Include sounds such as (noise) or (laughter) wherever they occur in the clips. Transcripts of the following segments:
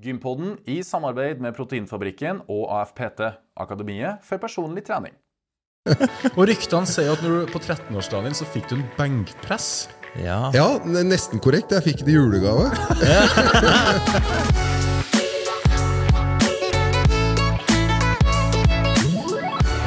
Gympodden i samarbeid med Proteinfabrikken og AFPT, Akademiet for personlig trening. (laughs) Og ryktene sier at når du på 13-årsdagen så fikk du en benkpress. Ja. Ja, nesten korrekt. Jeg fikk det i julegave. (laughs) (laughs)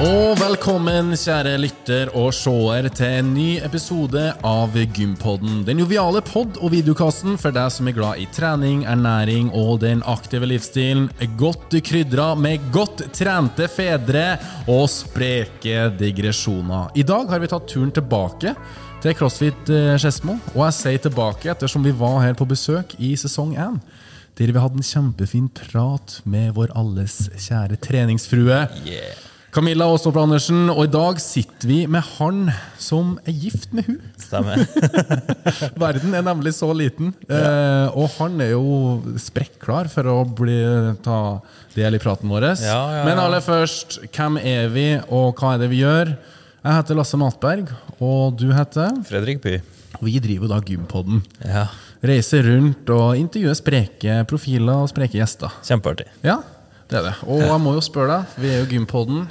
Og velkommen, kjære lytter og seer, til en ny episode av Gympodden. Den joviale pod- og videokassen for deg som er glad i trening, ernæring og den aktive livsstilen. Godt krydra med godt trente fedre og spreke digresjoner. I dag har vi tatt turen tilbake til CrossFit eh, Skedsmo. Og jeg sier tilbake ettersom vi var her på besøk i sesong 1. Der vi hadde en kjempefin prat med vår alles kjære treningsfrue. Camilla Aastopp Andersen, og i dag sitter vi med han som er gift med hun. Stemmer. (laughs) Verden er nemlig så liten, ja. og han er jo sprekklar for å bli, ta del i praten vår. Ja, ja. Men aller først, hvem er vi, og hva er det vi gjør? Jeg heter Lasse Matberg, og du heter? Fredrik By. Vi driver da Gympodden. Ja. Reiser rundt og intervjuer spreke profiler og spreke gjester. Kjempeartig. Ja, det er det. Og jeg må jo spørre deg, vi er jo Gympodden.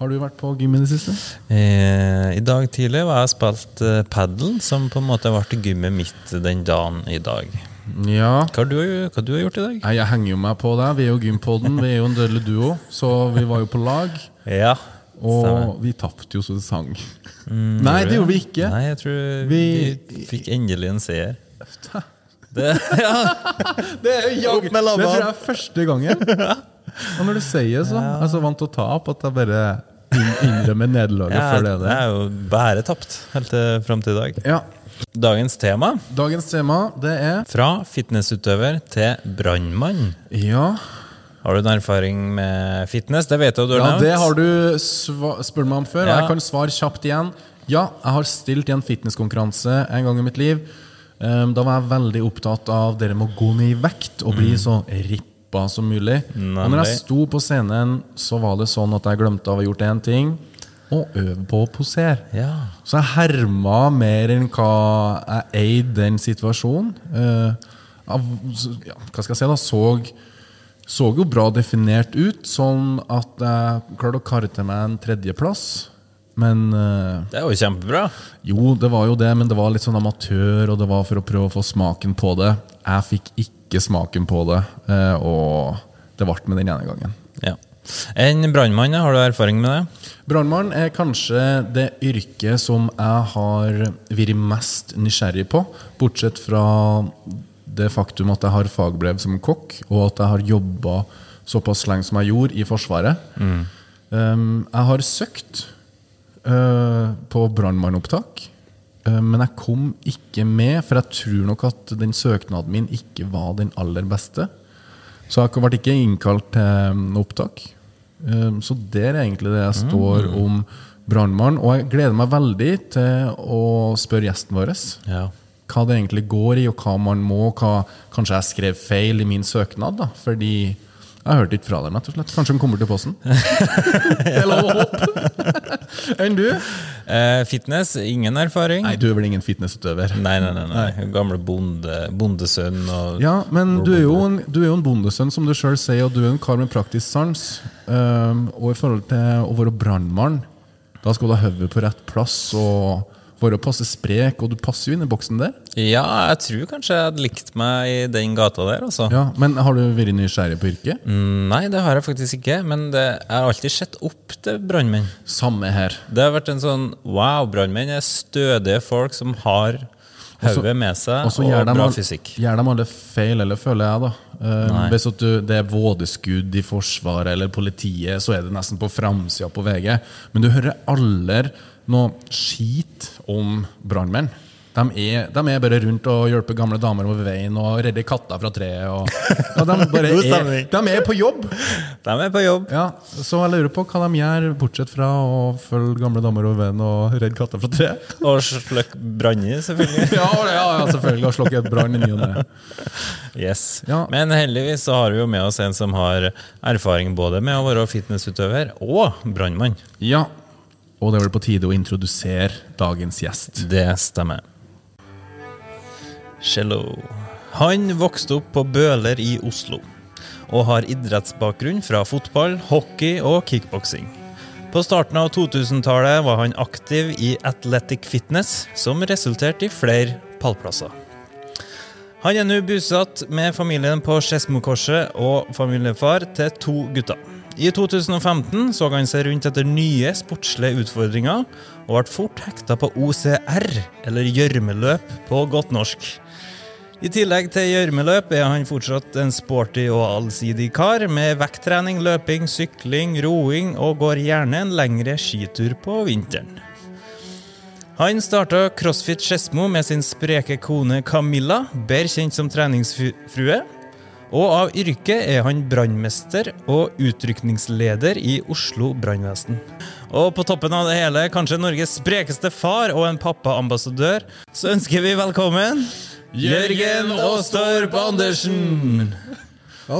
Har du vært på gym i det siste? Eh, I dag tidlig var jeg spilt eh, padel, som på en måte ble gymmet mitt den dagen i dag. Ja. Hva har du, hva du har gjort i dag? Nei, Jeg henger jo meg på deg. Vi er jo Gympodden, vi er jo en dødelig duo. Så vi var jo på lag, Ja. og vi tapte jo så det sang. Nei, det gjorde vi ikke. Nei, jeg tror vi, Vi- fikk endelig en seier. (laughs) Det, (laughs) ja. Det er jo labbene. Det tror jeg er første gangen. (laughs) Og når du sier så, jeg er så vant til å tape at jeg bare inn- innrømmer nederlaget Ja, før det det. er jo bare tapt helt til fram til i dag. Ja. Dagens tema Dagens tema, det er fra fitnessutøver til brannmann. Ja. Har du en erfaring med fitness? Det vet jeg du har Ja, nevnt. det har du spurt meg om før, og jeg kan svare kjapt igjen. Ja, jeg har stilt i en fitnesskonkurranse en gang i mitt liv. Um, Da var jeg veldig opptatt av dere må gå ned i vekt og bli så rippa som mulig. Og når jeg sto på scenen, så var det sånn at jeg glemte av å ha gjort én ting. Og øve på å posere. Ja. Så jeg herma mer enn hva jeg eide den situasjonen. Eh, ja, hva skal jeg si da, så, så jo bra definert ut, sånn at jeg klarte å karre til meg en tredjeplass. Men uh, Det er jo kjempebra. jo, det var jo det, men det var litt sånn amatør, og det var for å prøve å få smaken på det. Jeg fikk ikke smaken på det, uh, og det ble med den ene gangen. Ja. En brannmann, har du erfaring med det? Brannmann er kanskje det yrket som jeg har vært mest nysgjerrig på, bortsett fra det faktum at jeg har fagbrev som kokk, og at jeg har jobba såpass lenge som jeg gjorde i Forsvaret. Um, jeg har søkt uh, på brannmannopptak, uh, men jeg kom ikke med, for jeg tror nok at den søknaden min ikke var den aller beste. Så jeg ble ikke innkalt til opptak. Um, Så det er egentlig det jeg står om brannmann. Og jeg gleder meg veldig til å spørre gjesten vår Ja. hva det egentlig går i, og hva man må. Hva, kanskje jeg skrev feil i min søknad, da, fordi jeg hørte ikke fra dem. rett og slett. Kanskje han kommer til posten? (laughs) det er lov å håpe. Enn du? Eh, fitness, ingen erfaring? Nei, du er vel ingen fitnessutøver? nei, nei. nei, nei. Gamle bonde, bondesønn Ja, men du er en, du er jo en bondesønn, som du sjøl sier, og du er en kar med praktisk sans. Um, og i forhold til å være brannmann, da skal du ha hodet på rett plass og være passe sprek, og du passer jo inn i boksen der. Ja, jeg tror kanskje jeg hadde likt meg i den gata der, altså. Ja, Men har du vært nysgjerrig på yrket? Mm, Nei, det har jeg faktisk ikke, men det, jeg har alltid sett opp til brannmenn. Samme her. Det har vært en sånn Wow, brannmenn er stødige folk som har hodet med seg Og og bra al- fysikk. gjør de alle feil, eller føler jeg, da. Nei. hvis du, det er vådeskudd i Forsvaret eller politiet, så er det nesten på framsida på VG. Men du hører aldri noe skit om brannmenn. De er, de er bare rundt og hjelper gamle damer over veien og redder katter fra treet. Og, (laughs) og de, er, de er på jobb! De er på jobb. Ja, Så jeg lurer på hva de gjør, bortsett fra å følge gamle damer over veien og redde katter fra treet. (laughs) Og sløkk branner, selvfølgelig. (laughs) Ja, ja, ja, selvfølgelig. Og slukke brann i ny og ne. Yes. Ja. Men heldigvis så har vi jo med oss en som har erfaring både med å være fitnessutøver og brannmann. Ja, og det er vel på tide å introdusere dagens gjest. Det stemmer. Cello. Han vokste opp på Bøler i Oslo. og har idrettsbakgrunn fra fotball, hockey og kickboksing. På starten av 2000-tallet var han aktiv i Athletic Fitness, som resulterte i flere pallplasser. Han er nå bosatt med familien på Skedsmokorset og familiefar til to gutter. I 2015 så han seg rundt etter nye sportslige utfordringer, og ble fort hekta på OCR, eller gjørmeløp på godt norsk. I tillegg til gjørmeløp er han fortsatt en sporty og allsidig kar, med vekttrening, løping, sykling, roing, og går gjerne en lengre skitur på vinteren. Han starta CrossFit Skedsmo med sin spreke kone Camilla, bedre kjent som treningsfrue. Og av yrke er han brannmester og utrykningsleder i Oslo brannvesen. Og på toppen av det hele, kanskje Norges sprekeste far og en pappaambassadør, så ønsker vi velkommen Jørgen Aastorp Andersen! Ja,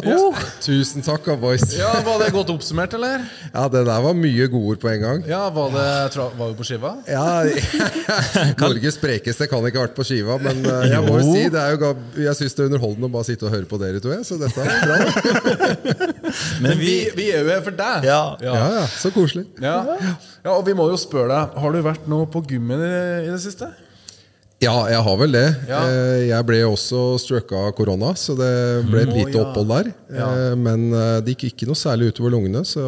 Tusen takk, boys. Ja, Var det godt oppsummert, eller? Ja, det der var mye gode ord på en gang. Ja, Var, det, var vi på skiva? Ja, (laughs) (laughs) Norges sprekeste kan ikke ha vært på skiva, men eh, jeg må jo si det er jo, jeg syns det er underholdende å bare sitte og høre på dere to. jeg, Så dette er bra. (laughs) Men Vi, vi er jo her for deg. Ja. ja. Ja, ja, Så koselig. Ja. ja, Og vi må jo spørre deg, har du vært nå på gymmen i, i det siste? Ja, jeg har vel det. Ja. Eh, Jeg ble også strucka av korona, så det ble et lite opphold der. Ja. Eh, Men eh, det gikk ikke noe særlig utover lungene, så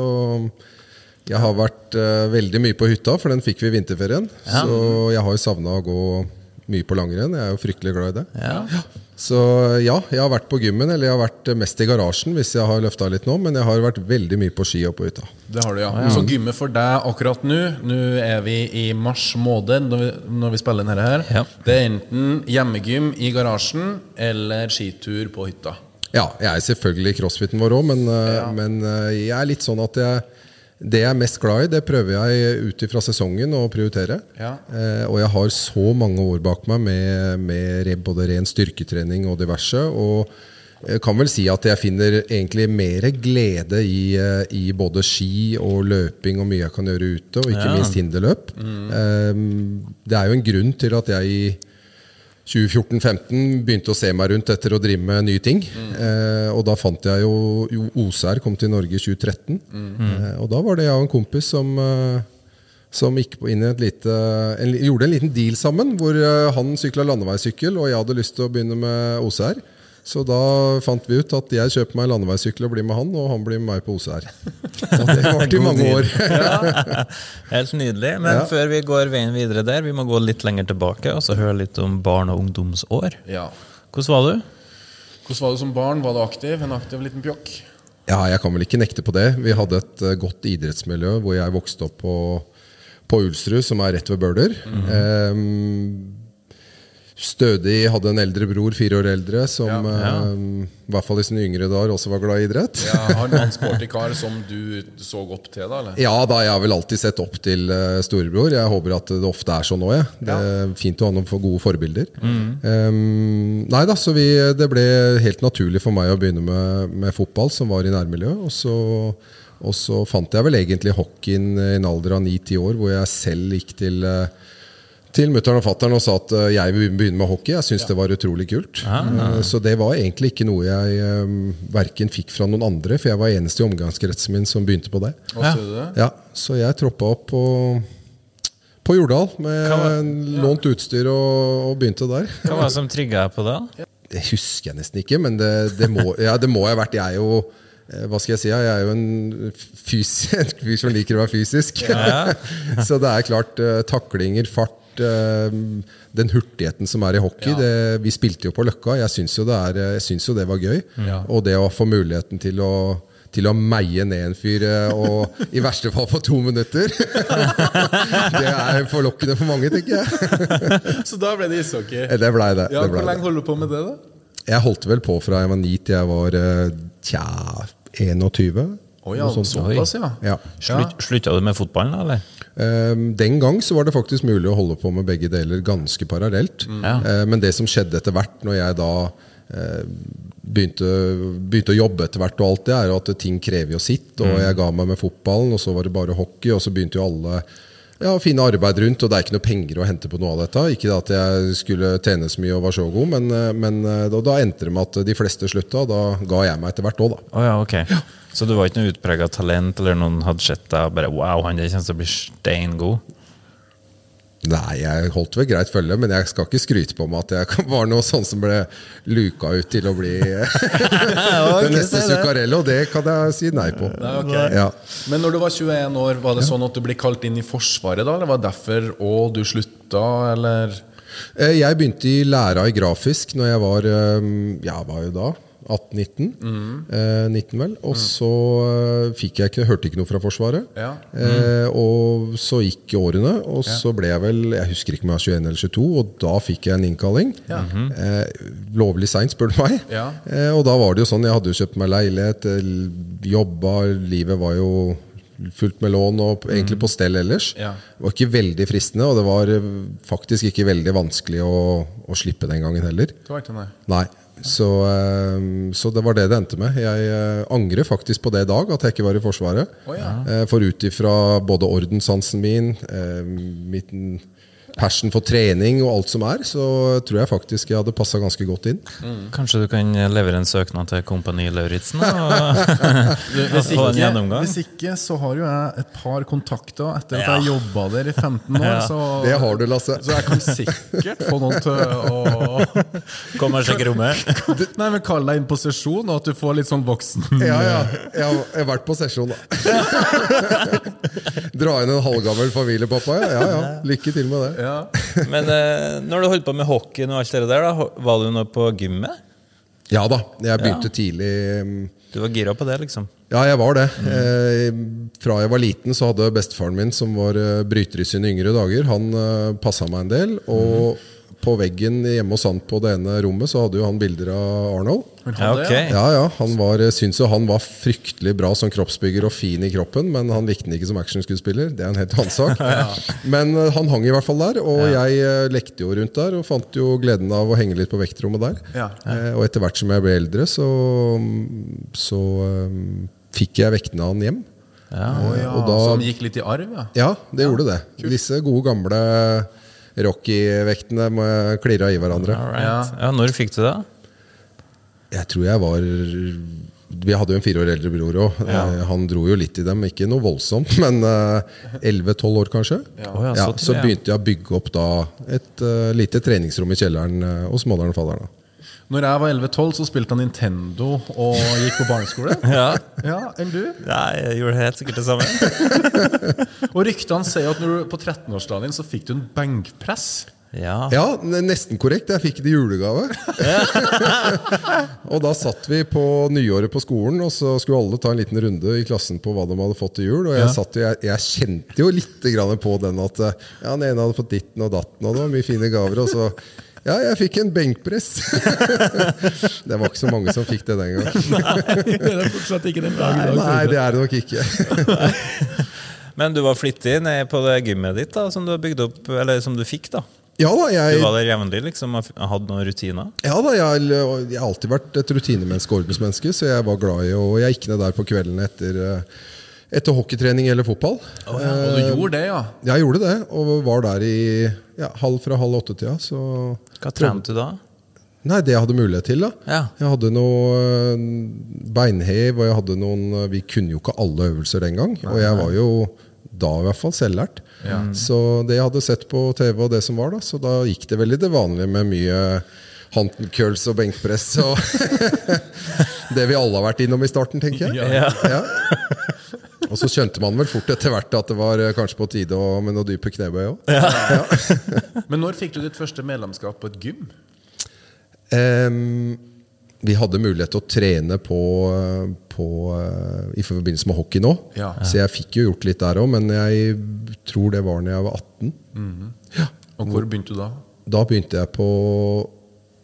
jeg har vært veldig mye på hytta, for den fikk vi i vinterferien. Så jeg har jo savna å gå mye på langrenn. Jeg er jo fryktelig glad i det. Ja. Så ja, jeg har vært på gymmen, eller jeg har vært mest i garasjen hvis jeg har løfta litt nå, men jeg har vært veldig mye på ski og på hytta. Det har du, ja. Så gymmet for deg akkurat nå Nå er vi i mars måned når vi, når vi spiller denne her. Ja. Det er enten hjemmegym i garasjen eller skitur på hytta. Ja, jeg er selvfølgelig i crossfiten vår òg, men, ja. men eh, jeg er litt sånn at jeg det jeg er mest glad i, det prøver jeg ut ifra sesongen å prioritere. Ja. Eh, og jeg har så mange år bak meg med, med både ren styrketrening og diverse. Og jeg kan vel si at jeg finner egentlig mer glede i, eh, i både ski og løping og mye jeg kan gjøre ute, og ikke Ja. minst hinderløp. Eh, det er jo en grunn til at jeg i 2014-15 begynte å se meg rundt etter å drive med nye ting. Eh, og da fant jeg jo, jo OCR kom til Norge i 2013. Eh, og da var det jeg og en kompis som, eh, som gikk inn i et lite en, Gjorde en liten deal sammen, hvor eh, han sykla landeveissykkel, og jeg hadde lyst til å begynne med OCR. Så da fant vi ut at jeg kjøper meg landeveissykkel og blir med han, og han blir med meg på OCR. (laughs) Og det varte i mange år. ja, (laughs) Helt nydelig. Men Ja. før vi går veien videre der, vi må gå litt lenger tilbake og så høre litt om barn- og ungdomsår. Ja. Hvordan var du? Hvordan var du som barn? Var du aktiv? En aktiv liten pjokk? Ja, jeg kan vel ikke nekte på det. Vi hadde et eh, godt idrettsmiljø hvor jeg vokste opp på, på Ulsrud, som er rett ved Bøler. Em, stødig hadde en eldre bror, fire år eldre, som em, i hvert fall i sine yngre dager også var glad i idrett. Ja, har du en (laughs) sporty kar som du så opp til, da? eller? Ja, da, jeg har vel alltid sett opp til uh, storebror. Jeg håper at det ofte er sånn òg. Ja. Det er fint å ha noen for gode forbilder. Em, nei da, så vi, det ble helt naturlig for meg å begynne med, med fotball, som var i nærmiljøet. Og så, og så fant jeg vel egentlig hockeyen i en alder av ni-ti år, hvor jeg selv gikk til eh, til mutter'n og fatter'n og sa at eh, jeg vil begynne med hockey. Jeg syntes det var utrolig kult. Eh, Så det var egentlig ikke noe jeg um, verken fikk fra noen andre, for jeg var eneste i omgangskretsen min som begynte på det. Det? Ja, så jeg troppa opp på, på Jordal med lånt utstyr og, og begynte der. Hva var det som trigga deg på det? (laughs) Det husker jeg nesten ikke, men det, det, må, ja, det må ha vært Jeg er jo eh, hva skal jeg si? Jeg er jo (laughs) en fyr som liker å være fysisk. (laughs) så det er klart eh, taklinger, fart eh, Den hurtigheten som er i hockey. Det, vi spilte jo på Løkka. Jeg syns jo, er, syns jo det var gøy. Ja. Og det å få muligheten til å til å meie ned en fyr, eh, og i verste fall på to minutter. (laughs) det er forlokkende for mange, tenker jeg. (laughs) Så da ble det ishockey. Eh, Det blei det. Ja, det ble Hvor lenge holder du på med det, da? Jeg holdt vel på fra jeg var 9 til jeg var eh, tja, 21. Å ja, såpass, ja. Ja. Slutt, Slutta du med fotballen, da, eller? Ehm, Den gang så var det faktisk mulig å holde på med begge deler ganske parallelt. Ja. Eh, Men det som skjedde etter hvert, når jeg da eh, begynte, begynte å jobbe etter hvert, og alt det er at ting krever jo sitt. Og jeg ga meg med fotballen, og så var det bare hockey, og så begynte jo alle ja, finne arbeid rundt, og det er ikke noe penger å hente på noe av dette. Ikke at jeg skulle tjene så mye og var så god, men, eh, men eh, da, da endte det med at de fleste slutta, da ga jeg meg etter hvert òg, da. Oh, ja, ok. Så du var ikke noe utprega talent, eller noen hadde sett deg og bare Wow, han der kommer til å bli steingod. Nei, jeg holdt vel greit følge, men jeg skal ikke skryte på meg at jeg (laughs) var noe sånn som ble luka ut til å bli (laughs) den neste Zuccarello. Det kan jeg si nei på. Nei, okay. Ja. Men når du var 21 år, var det sånn at du ble kalt inn i Forsvaret da? Eller var det derfor og du slutta, eller? Eh, Jeg begynte i læra i grafisk når jeg var eh, Ja, var jo da? 18-19? Eh, 19 vel. Og så eh, fikk jeg ikke, hørte ikke noe fra Forsvaret. Ja. Eh, og så gikk årene, og så ble jeg vel Jeg husker ikke om jeg var 21 eller 22, og da fikk jeg en innkalling. eh, lovlig seint, spør du meg. Ja. Eh, og da var det jo sånn, jeg hadde jo kjøpt meg leilighet, eh, jobba, livet var jo fullt med lån og egentlig på stell ellers. Ja. Det var ikke veldig fristende, og det var faktisk ikke veldig vanskelig å, å slippe den gangen heller. Det var ikke nei. Nei. Så, eh, så det var det det endte med. Jeg eh, angrer faktisk på det i dag, at jeg ikke var i Forsvaret. Oh, ja. Eh, For ut ifra både ordenssansen min, eh, mitt passion for trening og alt som er, så tror jeg faktisk jeg hadde passa ganske godt inn. Kanskje du kan levere en søknad til Kompani Lauritzen og (laughs) Hvis (laughs) få en gjennomgang? hvis ikke, så har jo jeg et par kontakter etter at Ja. jeg jobba der i 15 år. Ja. Så, Det har du, Lasse. så jeg kan sikkert få noen til å (laughs) Komme og sjekke rommet. Nei, men Kall deg inn på sesjon, og at du får litt sånn voksen Ja, ja. Jeg har, jeg har vært på sesjon, da. Dra inn en halvgammel familiepappa, ja. ja, ja. Lykke til med det. Ja. (laughs) Men eh, når du holdt på med hockeyen og alt det der, da, var du nå på gymmet? Ja da. Jeg begynte tidlig. mm, Du var gira på det, liksom? Ja, jeg var det. Eh, fra jeg var liten, så hadde bestefaren min, som var eh, bryter i sine yngre dager, han eh, passa meg en del. Og på veggen hjemme hos han på det ene rommet, så hadde jo han bilder av Arnold. Ja, okay. Ja, ja, Han var, eh, syns jo han var fryktelig bra som kroppsbygger og fin i kroppen, men han likte den ikke som actionskuespiller. Det er en helt annen sak. (laughs) Men eh, han hang i hvert fall der, og jeg eh, lekte jo rundt der og fant jo gleden av å henge litt på vektrommet der. Og etter hvert som jeg ble eldre, så, så fikk jeg vektene han hjem. Ja. Å, ja. og da- Så han gikk litt i arv, ja? Ja, det gjorde det. Disse gode, gamle Rocky-vektene klirra i hverandre. Alright. Ja, når fikk du det? Jeg tror jeg var Vi hadde jo en fire år eldre bror òg. Han dro jo litt i dem. Ikke noe voldsomt, (laughs) men elleve-tolv år, kanskje. Ja, Ja, så så begynte jeg å bygge opp da et uh, lite treningsrom i kjelleren uh, hos moderen og faderen. Når jeg var 11-12, så spilte han Nintendo og gikk på barneskole. (laughs) Ja. Ja, Enn du? Nei, jeg gjorde helt sikkert det samme. (laughs) Og ryktene sier at når du på 13-årsdagen din så fikk du en benkpress. Ja. Ja, nesten korrekt. Jeg fikk det i julegave. (laughs) og da satt vi på nyåret på skolen, og så skulle alle ta en liten runde i klassen på hva de hadde fått til jul. Og jeg, Ja. satt, jeg, jeg kjente jo litt grann på den at eh, ja, den ene hadde fått ditten og datten, og det var mye fine gaver. Og så ja, jeg fikk en benkpress. (laughs) det var ikke så mange som fikk det den gangen. det er fortsatt ikke den dag Nei. Nei, det er det nok ikke. (laughs) Men du var flittig ned på det gymmet ditt da, som du opp, eller som du fikk. da. Ja da, Du var der jevnlig liksom, og hadde noen rutiner. ja, da jeg, jeg har alltid vært et rutinemenneske ordensmenneske, så jeg var glad i Og jeg gikk ned der på kvelden etter, eh, etter hockeytrening eller fotball. Og du gjorde det, ja? Jeg gjorde det, og var der i ja, halv fra halv åtte-tida. Så Hva trente du da? Nei, det jeg hadde mulighet til, da. Ja. Jeg hadde noe øh, beinhev, og jeg hadde noen øh, Vi kunne jo ikke alle øvelser den gang. Og jeg var jo da i hvert fall selvlært. Så det jeg hadde sett på TV, og det som var da, så da gikk det veldig det vanlige med mye handcurls og benkpress og (laughs) det vi alle har vært innom i starten, tenker jeg. Ja. Ja. Og så skjønte man vel fort etter hvert at det var øh, kanskje på tide med noe dype knebøy òg. (laughs) Men når fikk du ditt første medlemskap på et gym? Um, vi hadde mulighet til å trene på, på, eh, i forbindelse med hockey nå. Ja. Så jeg fikk jo gjort litt der òg, men jeg tror det var når jeg var 18. Og hvor begynte du da? Da begynte jeg på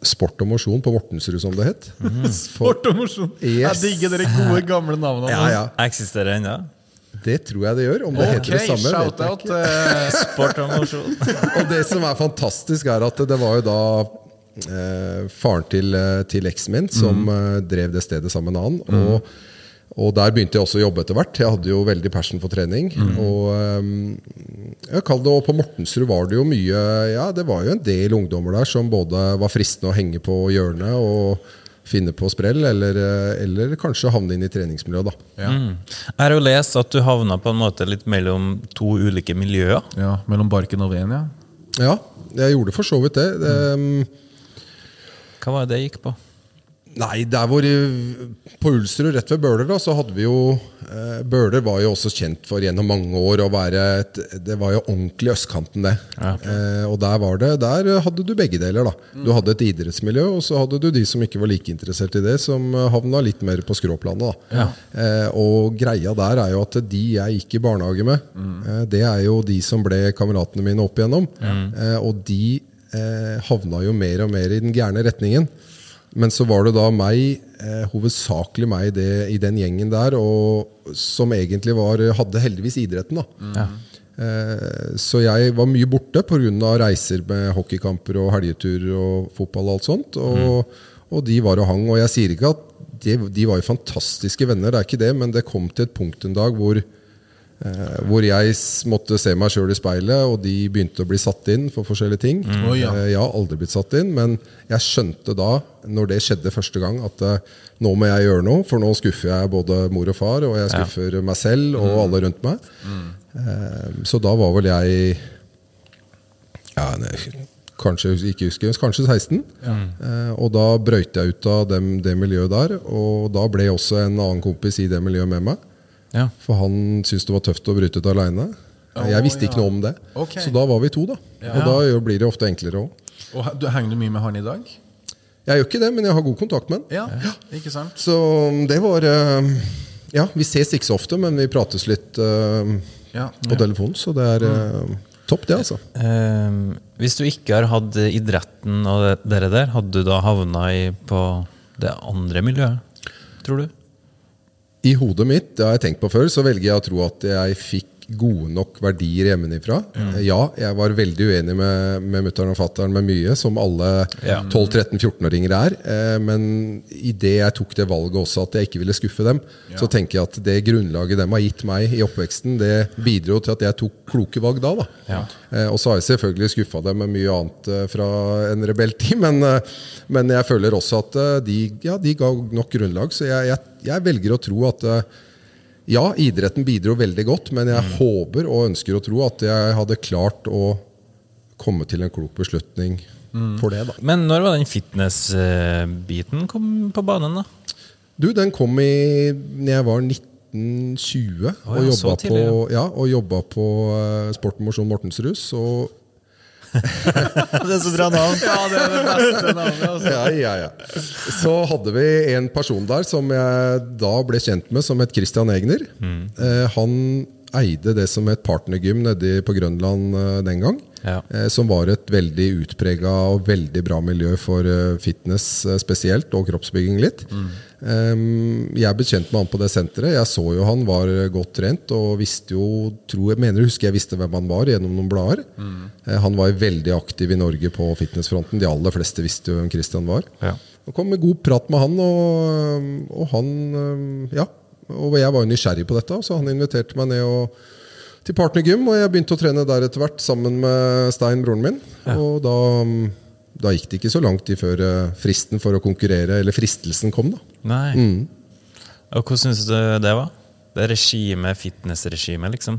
sport og mosjon på Mortensrud, som det het. (laughs) Sport og mosjon! Jeg digger dere gode, gamle navnene. Ja, ja. Eksisterer ennå? Det tror jeg det gjør. Om det okay, heter det samme, shout-out. eh, Sport og mosjon. (laughs) Og det som er fantastisk, er at det var jo da eh, faren til, eh, til eksen min som Mm. eh, drev det stedet sammen med han. Og Og der begynte jeg også å jobbe etter hvert. Jeg hadde jo veldig passion for trening. Og um, jeg det, og på Mortensrud var det jo mye Ja, det var jo en del ungdommer der som både var fristende å henge på hjørnet og finne på sprell, eller, eh, eller kanskje havne inn i treningsmiljøet, da. Ja. Jeg har jo lest at du havna på en måte litt mellom to ulike miljøer. ja. Mellom barken og Venia? ja. Ja, jeg gjorde for så vidt det. det um, Hva var det det gikk på? Nei, der hvor På Ulsrud, rett ved Bøler, da, så hadde vi jo eh, Bøler var jo også kjent for gjennom mange år å være et, Det var jo ordentlig østkanten, det. Eh, og der var det Der hadde du begge deler, da. Du hadde et idrettsmiljø, og så hadde du de som ikke var like interessert i det, som eh, havna litt mer på skråplanet, da. Eh, og greia der er jo at de jeg gikk i barnehage med, eh, det er jo de som ble kameratene mine opp igjennom. Eh, og de eh, havna jo mer og mer i den gærne retningen. Men så var det da meg, eh, hovedsakelig meg i det, i den gjengen der, og som egentlig var, hadde heldigvis idretten. da. Eh, så jeg var mye borte pga. reiser med hockeykamper og helgeturer og fotball og alt sånt. Og, og de var og hang. Og jeg sier ikke at de, de var jo fantastiske venner, det er ikke det, men det kom til et punkt en dag hvor Eh, hvor jeg måtte se meg sjøl i speilet, og de begynte å bli satt inn for forskjellige ting. Å, ja. Eh, jeg har aldri blitt satt inn, men jeg skjønte da, når det skjedde første gang, at eh, nå må jeg gjøre noe, for nå skuffer jeg både mor og far, og jeg skuffer meg selv og alle rundt meg. Eh, så da var vel jeg ja, nei, kanskje ikke husker, kanskje 16. Eh, og da brøyt jeg ut av dem, det miljøet der, og da ble også en annen kompis i det miljøet med meg. Ja. For han syntes det var tøft å bryte ut aleine. Jeg visste ikke noe om det. Okay. Så da var vi to, da. Og da blir det ofte enklere òg. Og Henger du mye med han i dag? Jeg gjør ikke det, men jeg har god kontakt med han. Ja, ikke sant? Så det var eh, Ja, vi ses ikke så ofte, men vi prates litt uh, Ja. på telefonen, så det er uh, topp, det, altså. Eh, hvis du ikke har hatt idretten og dere der, hadde du da havna i, på det andre miljøet, tror du? I hodet mitt, det har jeg tenkt på før, så velger jeg å tro at jeg fikk gode nok verdier hjemmefra. Ja, jeg var veldig uenig med, med mutter'n og fatter'n med mye, som alle Ja. 12-13-14-åringer er. Eh, Men idet jeg tok det valget også, at jeg ikke ville skuffe dem, så tenker jeg at det grunnlaget dem har gitt meg i oppveksten, det bidro til at jeg tok kloke valg da. da. Ja. Eh, Og så har jeg selvfølgelig skuffa dem med mye annet eh, fra en rebelltid, (laughs) men, eh, men jeg føler også at eh, de, ja, de ga nok grunnlag. Så jeg, jeg, jeg velger å tro at eh, ja, idretten bidro veldig godt, men jeg håper og ønsker å tro at jeg hadde klart å komme til en klok beslutning for det. da. Men når var den fitness-biten kom på banen, da? Du, den kom i når jeg var 1920 oh, ja, og, jobba på, ja, og på uh, Sport og Mosjon Mortensrud. Så det er så bra navn! Ja, det er det beste navnet. Også. ja, ja, ja. Så hadde vi en person der som jeg da ble kjent med, som het Christian Egner. Eh, han eide det som het partnergym nede på Grønland eh, den gang. Ja. Eh, som var et veldig utprega og veldig bra miljø for eh, fitness eh, spesielt, og kroppsbygging litt. Mm. jeg ble kjent med han på det senteret. Jeg så jo han var godt trent og visste jo tror, jeg mener husker jeg visste hvem han var gjennom noen blader. Mm. han var veldig aktiv i Norge på fitnessfronten. De aller fleste visste jo hvem Christian var. Ja. Og kom med god prat med han, og, og han Ja. Og jeg var jo nysgjerrig på dette, så han inviterte meg ned og, til Partnergym. Og jeg begynte å trene der etter hvert, sammen med Stein, broren min. Og da, da gikk det ikke så langt I før eh, fristen for å konkurrere, eller fristelsen, kom. da. Nei. Og hvordan syns du det var? Det regimet, fitnessregimet, liksom?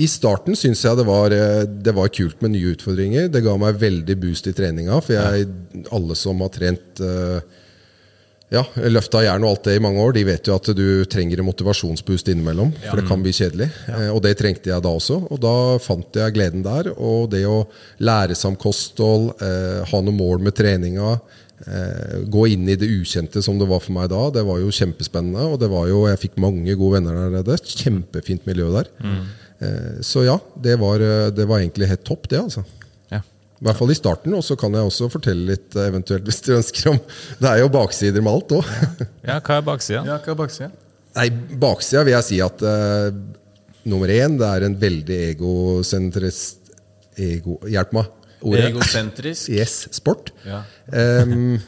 I starten syns jeg det var, eh, det var kult med nye utfordringer. Det ga meg veldig boost i treninga. For jeg, alle som har trent eh, ja, løfta jern og alt det i mange år, de vet jo at du trenger en motivasjonsboost innimellom. For det kan bli kjedelig. Ja. Og det trengte jeg da også. Og da fant jeg gleden der. Og det å lære seg om kosthold, eh, ha noe mål med treninga, eh, gå inn i det ukjente som det var for meg da, det var jo kjempespennende. Og det var jo, jeg fikk mange gode venner der nede. Kjempefint miljø der. Eh, Så ja, det var, eh, det var egentlig helt topp, det. altså. I hvert fall i starten, og så kan jeg også fortelle litt eh, eventuelt (laughs) hvis du ønsker om Det er jo baksider med alt òg. ja, hva er baksida? Ja, hva er baksida? Nei, baksida vil jeg si at uh, nummer én, det er en veldig egosentrist ego, Hjelp meg. Ordet. Egosentrisk. Yes, sport. Ja. Em,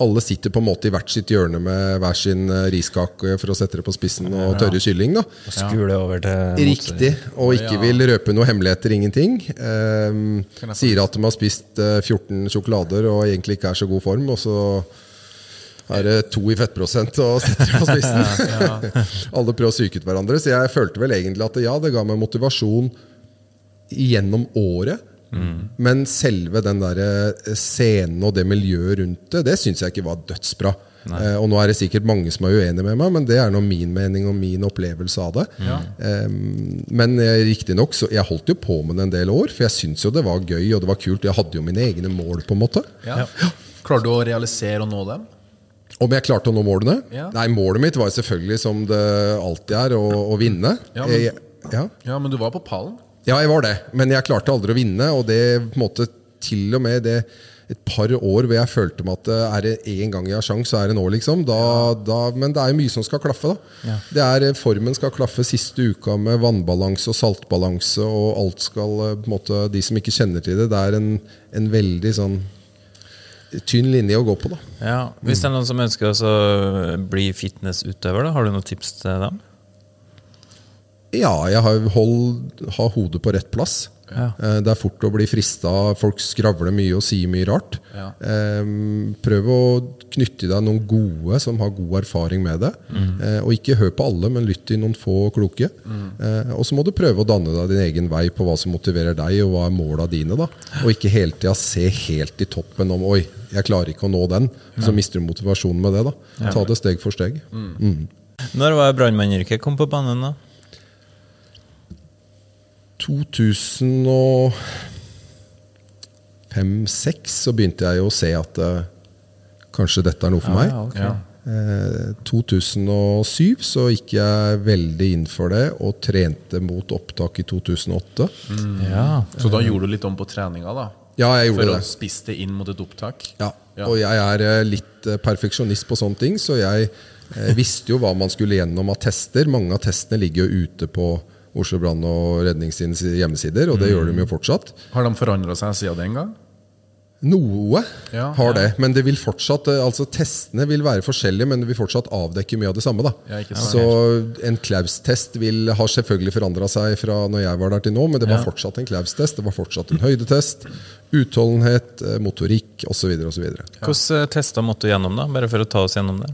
alle sitter på en måte i hvert sitt hjørne med hver sin eh, riskake for å sette det på spissen og tørre kylling. da. Og skule over til Riktig, og ikke vil røpe noe hemmeligheter, ingenting. Ehm, sier at de har spist eh, 14 sjokolader og egentlig ikke er så god form, og så er det to i fettprosent og setter på spissen. (laughs) (laughs) Alle prøver å psyke ut hverandre. Så jeg følte vel egentlig at ja, det ga meg motivasjon gjennom året. Men selve den der eh, scenen og det miljøet rundt det, det syns jeg ikke var dødsbra. Eh, og nå er det sikkert mange som er uenige med meg, men det er nå min mening og min opplevelse av det. Eh, men eh, riktignok, så jeg holdt jo på med det en del år, for jeg syntes jo det var gøy og det var kult. Jeg hadde jo mine egne mål, på en måte. Ja. Klarer du å realisere og nå dem? Om jeg klarte å nå målene? Ja. Nei, målet mitt var selvfølgelig, som det alltid er, å, å vinne. Ja, men- jeg, ja. Ja, men du var på pallen. Ja, jeg var det, men jeg klarte aldri å vinne. Og det på en måte til og med det et par år hvor jeg følte meg at eh, er det én gang jeg har sjans, så er det nå, liksom. Da, da, men det er jo mye som skal klaffe, da. Det er, eh, formen skal klaffe siste uka med vannbalanse og saltbalanse, og alt skal eh, på en måte De som ikke kjenner til det, det er en, en veldig sånn tynn linje å gå på, da. Ja, Hvis det er noen som ønsker å bli fitnessutøver, da, har du noen tips til dem? Ja, jeg har, hold, har hodet på rett plass. Ja. Eh, Det er fort å bli frista. Folk skravler mye og sier mye rart. Ja. Eh, Prøv å knytte deg noen gode som har god erfaring med det. Eh, Og ikke hør på alle, men lytt til noen få kloke. Eh, Og så må du prøve å danne deg din egen vei på hva som motiverer deg, og hva er måla dine. da Og ikke hele tida se helt i toppen om Oi, jeg klarer ikke å nå den. Så mister du motivasjonen med det. da Ta det steg for steg. Når var brannmannyrket kom på banen, da? 2005-2006 så begynte jeg jo å se at uh, kanskje dette er noe for meg. Ja, okay. Ja. Eh, 2007 så gikk jeg veldig inn for det og trente mot opptak i 2008. Ja. Så da gjorde du litt om på treninga, da? Ja, jeg For gjorde å det. spisse det inn mot et opptak? Ja. Ja. Og jeg er eh, litt perfeksjonist på sånne ting, så jeg visste jo hva man skulle gjennom av tester. Mange av testene ligger jo ute på Oslo brann- og redningstidens hjemmesider, og det gjør de jo fortsatt. Har de forandra seg siden den gang? Noe Ja, har ja. det, men det vil fortsatt eh, Altså testene vil være forskjellige, men det vil fortsatt avdekke mye av det samme. da Ja. Så en Klaus-test vil har selvfølgelig forandra seg fra når jeg var der til nå, men det var Ja. fortsatt en Klaus-test. Det var fortsatt en høydetest, utholdenhet, eh, motorikk osv. Hvilke tester måtte du gjennom, da? Bare for å ta oss gjennom det.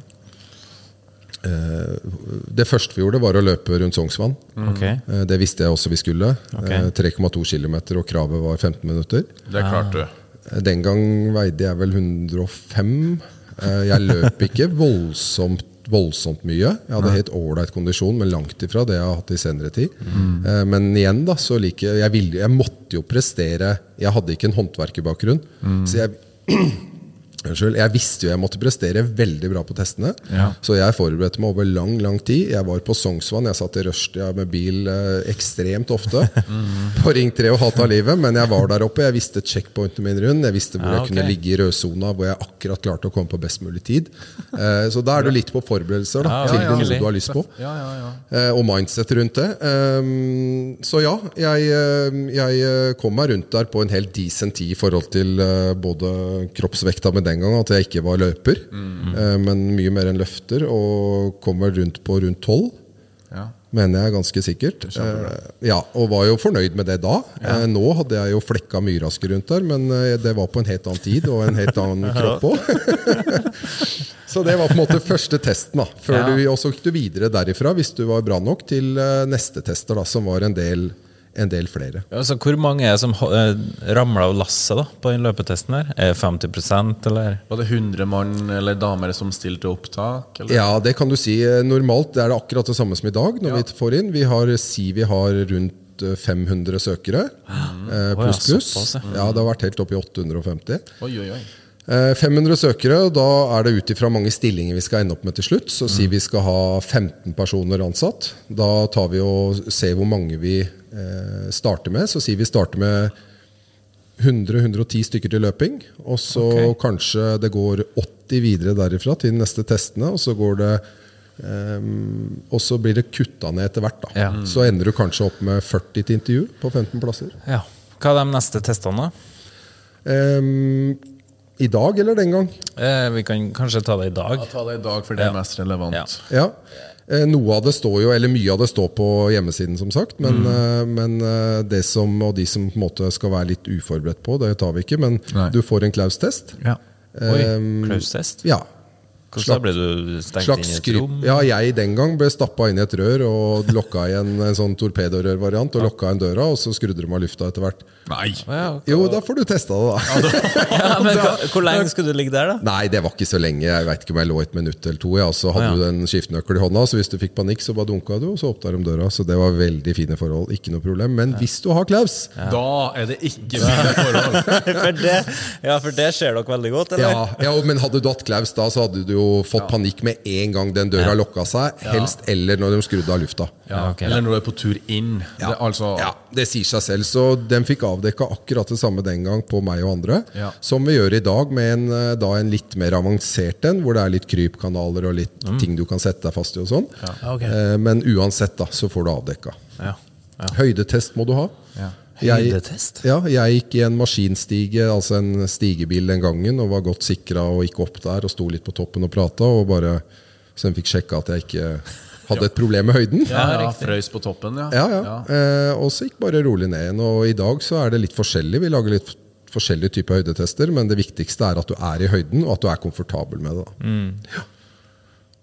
Det første vi gjorde, var å løpe rundt Sognsvann. Ok. Eh, Det visste jeg også vi skulle. Ok. Eh, 3,2 km, og kravet var 15 minutter. Det klarte du. Eh, Den gang veide jeg vel 105. Eh, Jeg løp ikke (laughs) voldsomt, voldsomt mye. Jeg hadde helt ålreit kondisjon, men langt ifra det jeg har hatt i senere tid. Mm. Men igjen, da, så liker jeg, ville, jeg måtte jo prestere Jeg hadde ikke en håndverkerbakgrunn. Så jeg (clears throat) Unnskyld, Jeg visste jo jeg måtte prestere veldig bra på testene, Ja. så jeg forberedte meg over lang lang tid. Jeg var på Sognsvann, jeg satt i rushtida med bil eh, ekstremt ofte. (laughs) På Ring 3 og hatt av livet, men jeg var der oppe. Jeg visste checkpointene mine rundt. Jeg visste hvor Ja, jeg kunne ligge i rødsona, hvor jeg akkurat klarte å komme på best mulig tid. Eh, så da er du litt på forberedelser da, til noe du har lyst på. Ja, ja, ja. Eh, og mindset rundt det. Um, så ja, jeg, eh, jeg kom meg rundt der på en helt decent tid i forhold til uh, både kroppsvekta med den gang, at jeg ikke var løper, mm. men mye mer enn løfter, og kom vel rundt på rundt tolv. ja. Mener jeg ganske sikkert. Eh, ja, Og var jo fornøyd med det da. Ja. nå hadde jeg jo flekka mye raskere rundt der, men eh, det var på en helt annen tid og en helt annen (laughs) kropp òg. (laughs) så det var på en måte første testen. da Før Ja. du, Og så gikk du videre derifra, hvis du var bra nok, til eh, neste tester, da som var en del, en del flere. Altså, hvor mange er det som ramler ramla av lasset da, på den løpetesten? her? Er det 50% eller? Var det 100 mann eller damer som stilte opptak? Eller? Ja, det kan du si. Eh, Normalt er det akkurat det samme som i dag. når Ja. vi får inn Vi har, si vi har rundt eh, 500 søkere. Eh, pluss, pluss. ja. Ja, det har vært helt opp i 850. Oi, oi, oi. Eh, 500 søkere, og da er det ut ifra mange stillinger vi skal ende opp med til slutt. Så sier vi skal ha 15 personer ansatt. Da tar vi og ser hvor mange vi eh, starter med. Så sier vi starter med 100-110 stykker til løping. Og så okay. kanskje det går 80 videre derifra til de neste testene. Og så går det Um, og så blir det kutta ned etter hvert. Ja. Så ender du kanskje opp med 40 til intervju på 15 plasser. Ja. Hva er de neste testene, da? Ehm, I dag eller den gang? Eh, vi kan kanskje ta det i dag. Ja, Ta det i dag, for det er Ja. mest relevant. Ja. Ja. Eh, Noe av det står jo, eller Mye av det står på hjemmesiden, som sagt. Men, eh, men eh, det som, og de som på en måte skal være litt uforberedt på, det tar vi ikke. Men Nei. du får en Klaus-test. Ja. Oi, Um, Klaus-test? Ja. Hvordan da ble du stengt inn i et rom? Ja, jeg den gang ble stappa inn i et rør og lokka i en sånn torpedorørvariant. Og lokka igjen døra, og så skrudde de av lufta etter hvert. Nei! Jo, da får du testa det, da. ja, (laughs) men Hvor lenge skulle du ligge der, da? Nei, det var ikke så lenge. Jeg vet ikke om jeg lå et minutt eller to. Ja. Så hadde ja. du en skiftenøkkel i hånda, så hvis du fikk panikk, så bare dunka du, og så åpna de døra. Så det var veldig fine forhold. Ikke noe problem. Men hvis du har Klaus Da er det ikke fine forhold. (laughs) For det, ja, for det ser dere veldig godt, eller? ja, ja, men hadde du hatt Klaus da, så hadde du jo fått panikk med en gang den døra lokka seg. Helst eller når de skrudde av lufta. Ja, ok. Eller når du er på tur inn. Det, altså, Ja, Det sier seg selv. Så de fikk avdekka akkurat det samme den gang på meg og andre. Ja. Som vi gjør i dag, med en, eh, da en litt mer avansert en, hvor det er litt krypkanaler og litt ting du kan sette deg fast i og sånn. Ja, ok. Eh, Men uansett, da, så får du avdekka. Ja. Ja. Høydetest må du ha. Ja. Jeg-? Ja, jeg gikk i en maskinstige, altså en stigebil den gangen, og var godt sikra og gikk opp der og sto litt på toppen og prata, og bare så de fikk sjekka at jeg ikke hadde et problem med høyden. Ja, ja. Frøys på toppen, ja. Ja, ja. Eh, og så gikk bare rolig ned igjen. Og i dag så er det litt forskjellig. Vi lager litt forskjellige typer høydetester, men det viktigste er at du er i høyden, og at du er komfortabel med det. Da. Ja.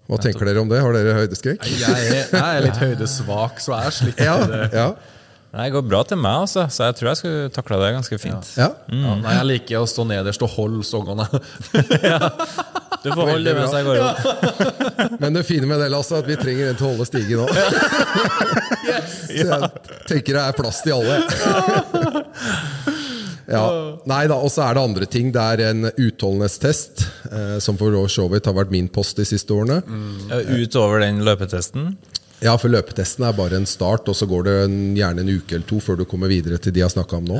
Hva tenker dere om det? Har dere høydeskrekk? Jeg er, jeg er litt høydesvak, så jeg sliter (laughs) Ja, med det. Ja, Det går bra til meg, altså, så jeg tror jeg skulle takla det ganske fint. ja. Ja, nei, jeg liker å stå nederst og holde stongene. (laughs) Du får holde det mens jeg går opp. (laughs) Men det fine med det Lasse, er at vi trenger en til å holde stigen òg. (laughs) Så jeg tenker det er plass til alle. Ja. Nei da, og så er det andre ting. Det er en utholdenhetstest, eh, som for så vidt har vært min post de siste årene. Mm. Utover den løpetesten. Ja, for løpetesten er bare en start, og så går det en, gjerne en uke eller to før du kommer videre til de jeg har snakka om nå.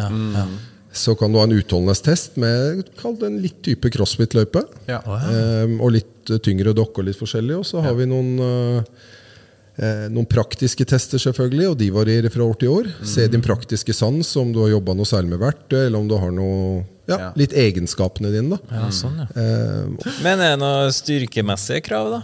Så kan du ha en utholdenhetstest med kall det en litt type crossfit-løype. Ja. Um, og litt eh, tyngre dokke og litt forskjellig. Og så har vi noen, uh, eh, noen praktiske tester, selvfølgelig, og de varierer fra år til år. Se din praktiske sans, om du har jobba noe særlig med verktøy, eller om du har noe ja, Ja. litt egenskapene dine. da. Ja, sånn, ja. Ehm, Men er det noen styrkemessige krav, da?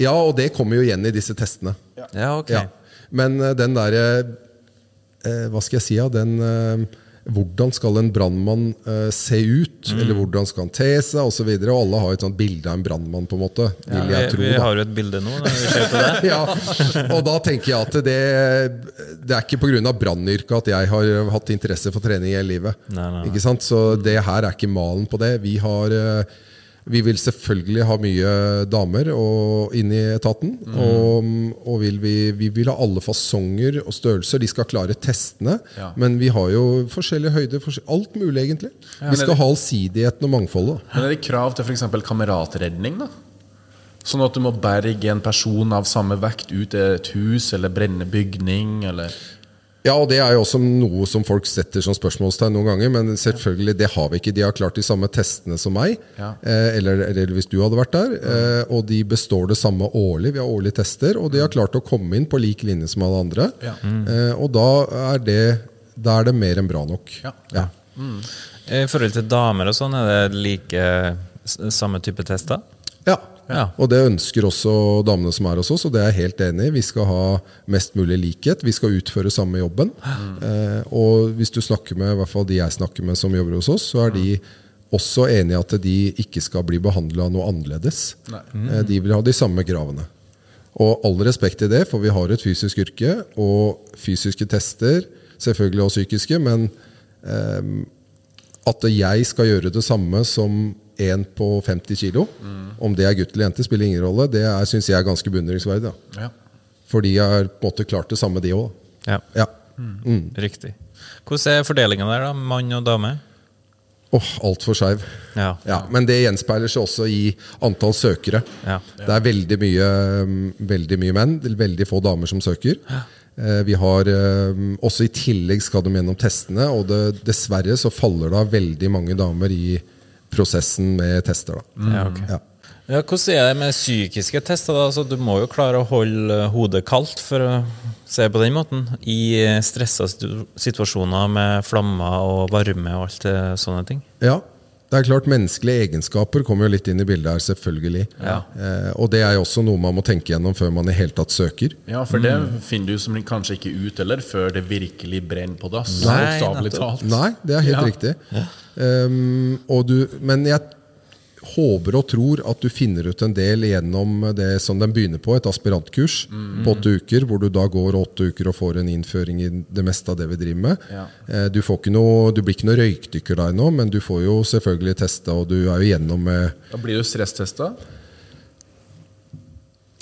Ja, og det kommer jo igjen i disse testene. Ja, ok. Ja. Men eh, den derre eh, Hva skal jeg si? Ja, den eh, Hvordan skal en brannmann eh, se ut? Mm. Eller hvordan skal han te seg? Og, så videre, og alle har et sånt bilde av en brannmann, på en måte. Vil Vi, jeg tro. vi da. har jo et bilde nå det. (laughs) ja, og da tenker jeg at det, det er ikke pga. brannyrket at jeg har hatt interesse for trening i hele livet. Nei, nei, nei. Så det her er ikke malen på det. Vi har eh, vi vil selvfølgelig ha mye damer inn i etaten. Mm. Og, og vil vi, vi vil ha alle fasonger og størrelser. De skal klare testene. Ja. Men vi har jo forskjellige høyder. forskjell- alt mulig, egentlig. Ja, vi skal det- ha allsidigheten og mangfoldet. Men er det krav til f.eks. kameratredning? da? Sånn at du må berge en person av samme vekt ut i et hus, eller brenne bygning, eller Ja, og det er jo også noe som folk setter som spørsmålstegn noen ganger. Men selvfølgelig, det har vi ikke. De har klart de samme testene som meg. Ja. Eh, eller, eller hvis du hadde vært der. Eh, og de består det samme årlig. Vi har årlige tester. Og de har klart å komme inn på lik linje som alle andre. Ja. Eh, og da er, det, da er det mer enn bra nok. Ja. Ja. I forhold til damer og sånn, er det like samme type tester? Ja. Ja. Og det ønsker også damene som er hos oss, og det er jeg helt enig i. Vi skal ha mest mulig likhet. Vi skal utføre samme jobben. Eh, og hvis du snakker med i hvert fall de jeg snakker med som jobber hos oss, så er de også enig i at de ikke skal bli behandla noe annerledes. Eh, de vil ha de samme kravene. Og all respekt til det, for vi har et fysisk yrke, og fysiske tester, selvfølgelig også psykiske, men eh, at jeg skal gjøre det samme som en på 50 kilo, om det er gutt eller jente, spiller ingen rolle. Det syns jeg er ganske beundringsverdig. da. Ja. For de har på en måte klart det samme, de òg. Ja, Ja. riktig. Hvordan er fordelinga der, da? Mann og dame? Åh, altfor skeiv. Ja. Ja, men det gjenspeiler seg også i antall søkere. Ja. Det er veldig mye, mm, veldig mye menn, veldig få damer som søker. Ja. Vi har eh, Også i tillegg skal de gjennom testene, og det, dessverre så faller det veldig mange damer i prosessen med tester. Da. Ja, okay. Ja. Ja, hvordan er det med psykiske tester? da? Altså, du må jo klare å holde eh, hodet kaldt, for å se på den måten, i eh, stressa situasjoner med flammer og varme og alt sånne ting. Ja. Det er klart Menneskelige egenskaper kommer jo litt inn i bildet her, selvfølgelig. Eh, og det er jo også noe man må tenke gjennom før man i hele tatt søker. Ja, for det finner du som kanskje ikke ut eller før det virkelig brenner på dass. Nei. Nei, det er helt Ja. riktig. Um, og du, men jeg håper og tror at du finner ut en del gjennom det som den begynner på, et aspirantkurs på åtte uker, hvor du da går åtte uker og får en innføring i det meste av det vi driver med. Ja. Eh, Du, får ikke noe, du blir ikke noe røykdykker der nå, men du får jo selvfølgelig testa, og du er jo gjennom med Da blir du stresstesta.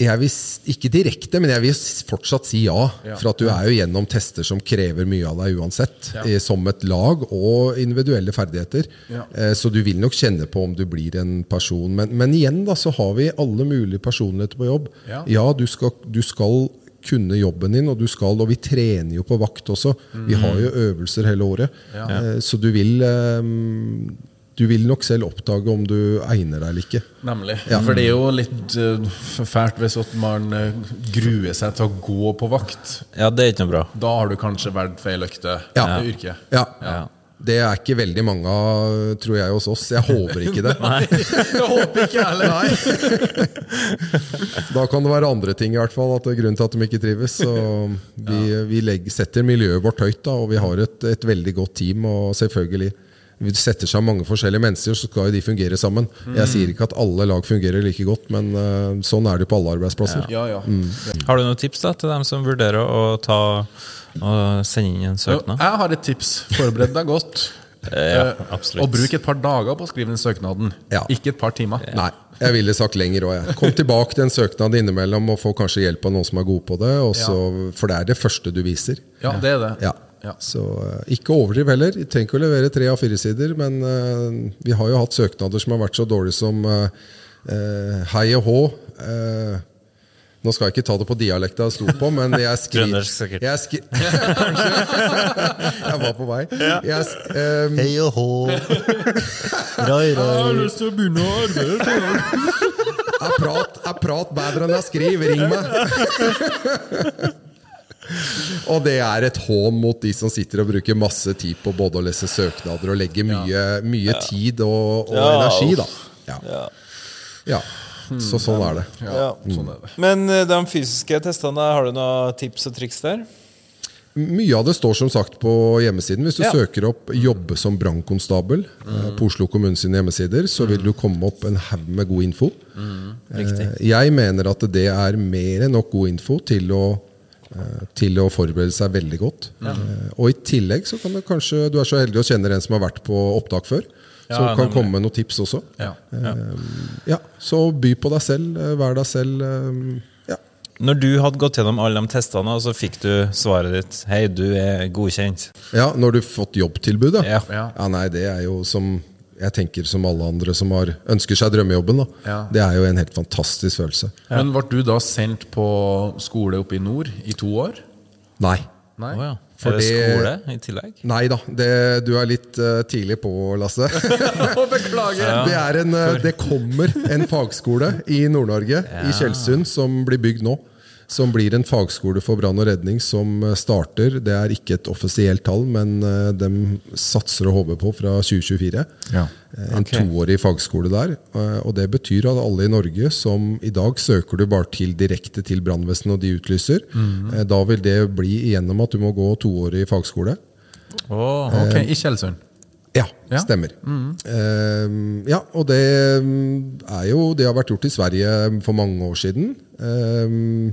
Jeg vil, Ikke direkte, men jeg vil fortsatt si ja. Ja. For at du er jo gjennom tester som krever mye av deg uansett. Ja. Som et lag og individuelle ferdigheter. Ja. Eh, Så du vil nok kjenne på om du blir en person. Men, men igjen da, så har vi alle mulige personligheter på jobb. Ja. du skal, du skal kunne jobben din, og du skal, og vi trener jo på vakt også. Vi har jo øvelser hele året. Mm. Ja. Eh, Så du vil eh, Du vil nok selv oppdage om du egner deg eller ikke. Nemlig. For det er jo litt eh, fælt hvis man eh, gruer seg til å gå på vakt. Ja, det er ikke noe bra. Da har du kanskje valgt feil økte Ja. i yrket. Ja. Ja. Det er ikke veldig mange av, tror jeg, hos oss. Jeg håper ikke det. (laughs) Nei, (laughs) Jeg håper ikke heller. (laughs) Da kan det være andre ting i hvert fall, at det er grunnen til at de ikke trives. Så vi, vi legger, setter miljøet vårt høyt, da, og vi har et, et veldig godt team. Og selvfølgelig vi setter seg mange forskjellige mennesker, så skal jo de fungere sammen. Jeg sier ikke at alle lag fungerer like godt, men uh, sånn er det på alle arbeidsplasser. Ja, ja. Har du noen tips da til dem som vurderer å ta og sende inn en søknad? Jeg har et tips. Forbered deg godt. (laughs) Ja, Eh. Og bruk et par dager på å skrive den søknaden. Ja. Ikke et par timer. Nei, jeg ville sagt lenger òg. Kom tilbake til en søknad innimellom og få kanskje hjelp av noen som er god på det. Også, For det er det første du viser. Ja, det er det. Ja. Så eh, ikke overdriv heller. Vi trenger ikke å levere tre av fire sider, men uh, vi har jo hatt søknader som har vært så dårlige som eh, eh, hei og hå. Uh, nå skal jeg ikke ta det på dialekta jeg sto på, men jeg (laughs) skriver Trøndersk, sikkert. Jeg skri (laughs) Kanskje. (laughs) jeg var på vei. Jeg, eh, Hei og hå. Rai, rai. lyst til å begynne å arbeide. jeg, prat, jeg prat bedre enn jeg skriver. Ring meg! Og det er et hån mot de som sitter og bruker masse tid på både å lese søknader og legge mye, mye tid og, og Ja, energi. da Ja. ja. ja. Så sånn er det. Ja, sånn er det. Men eh, de fysiske testene, har du noen tips og triks der? Mye av det står som sagt på hjemmesiden. Hvis du Ja. søker opp 'jobbe som brannkonstabel' mm. på Oslo kommune sine hjemmesider, så vil du komme opp en haug med god info. Riktig. Eh, Jeg mener at det er mer enn nok god info til å, eh, til å forberede seg veldig godt. Ja. Og i tillegg så kan du kanskje Du er så heldig å kjenne en som har vært på opptak før. Som Ja, kan nemlig. komme med noen tips også. Ja. Ja. Ja, Så by på deg selv. eh, Vær deg selv. eh, Ja. Når du hadde gått gjennom alle de testene, så fikk du svaret ditt Hei, du er godkjent. ja, Når du fått jobbtilbud. Ja. Ja, nei, det er jo som Jeg tenker som alle andre som har, ønsker seg drømmejobben. da Ja. Det er jo en helt fantastisk følelse. Men ble du da sendt på skole oppe i nord i to år? Nei. Nei? Oh, ja. For er det skole i tillegg? Nei da, det, du er litt uh, tidlig på, Lasse. (laughs) Beklager! Det, er en, uh, det kommer en fagskole i Nord-Norge, i Tjeldsund, som blir bygd nå. Som blir en fagskole for brann og redning som eh, starter. Det er ikke et offisielt tall, men eh, de satser og håper på fra 2024. Ja. Eh, En toårig fagskole der. Og det betyr at alle i Norge som i dag søker du bare til direkte til brannvesenet, og de utlyser. eh, Da vil det bli igjennom at du må gå toårig fagskole. Åh. Ok, i Tjeldsund. Ja, Ja. stemmer. uh, ja, og det mm, er jo Det har vært gjort i Sverige for mange år siden. Eh,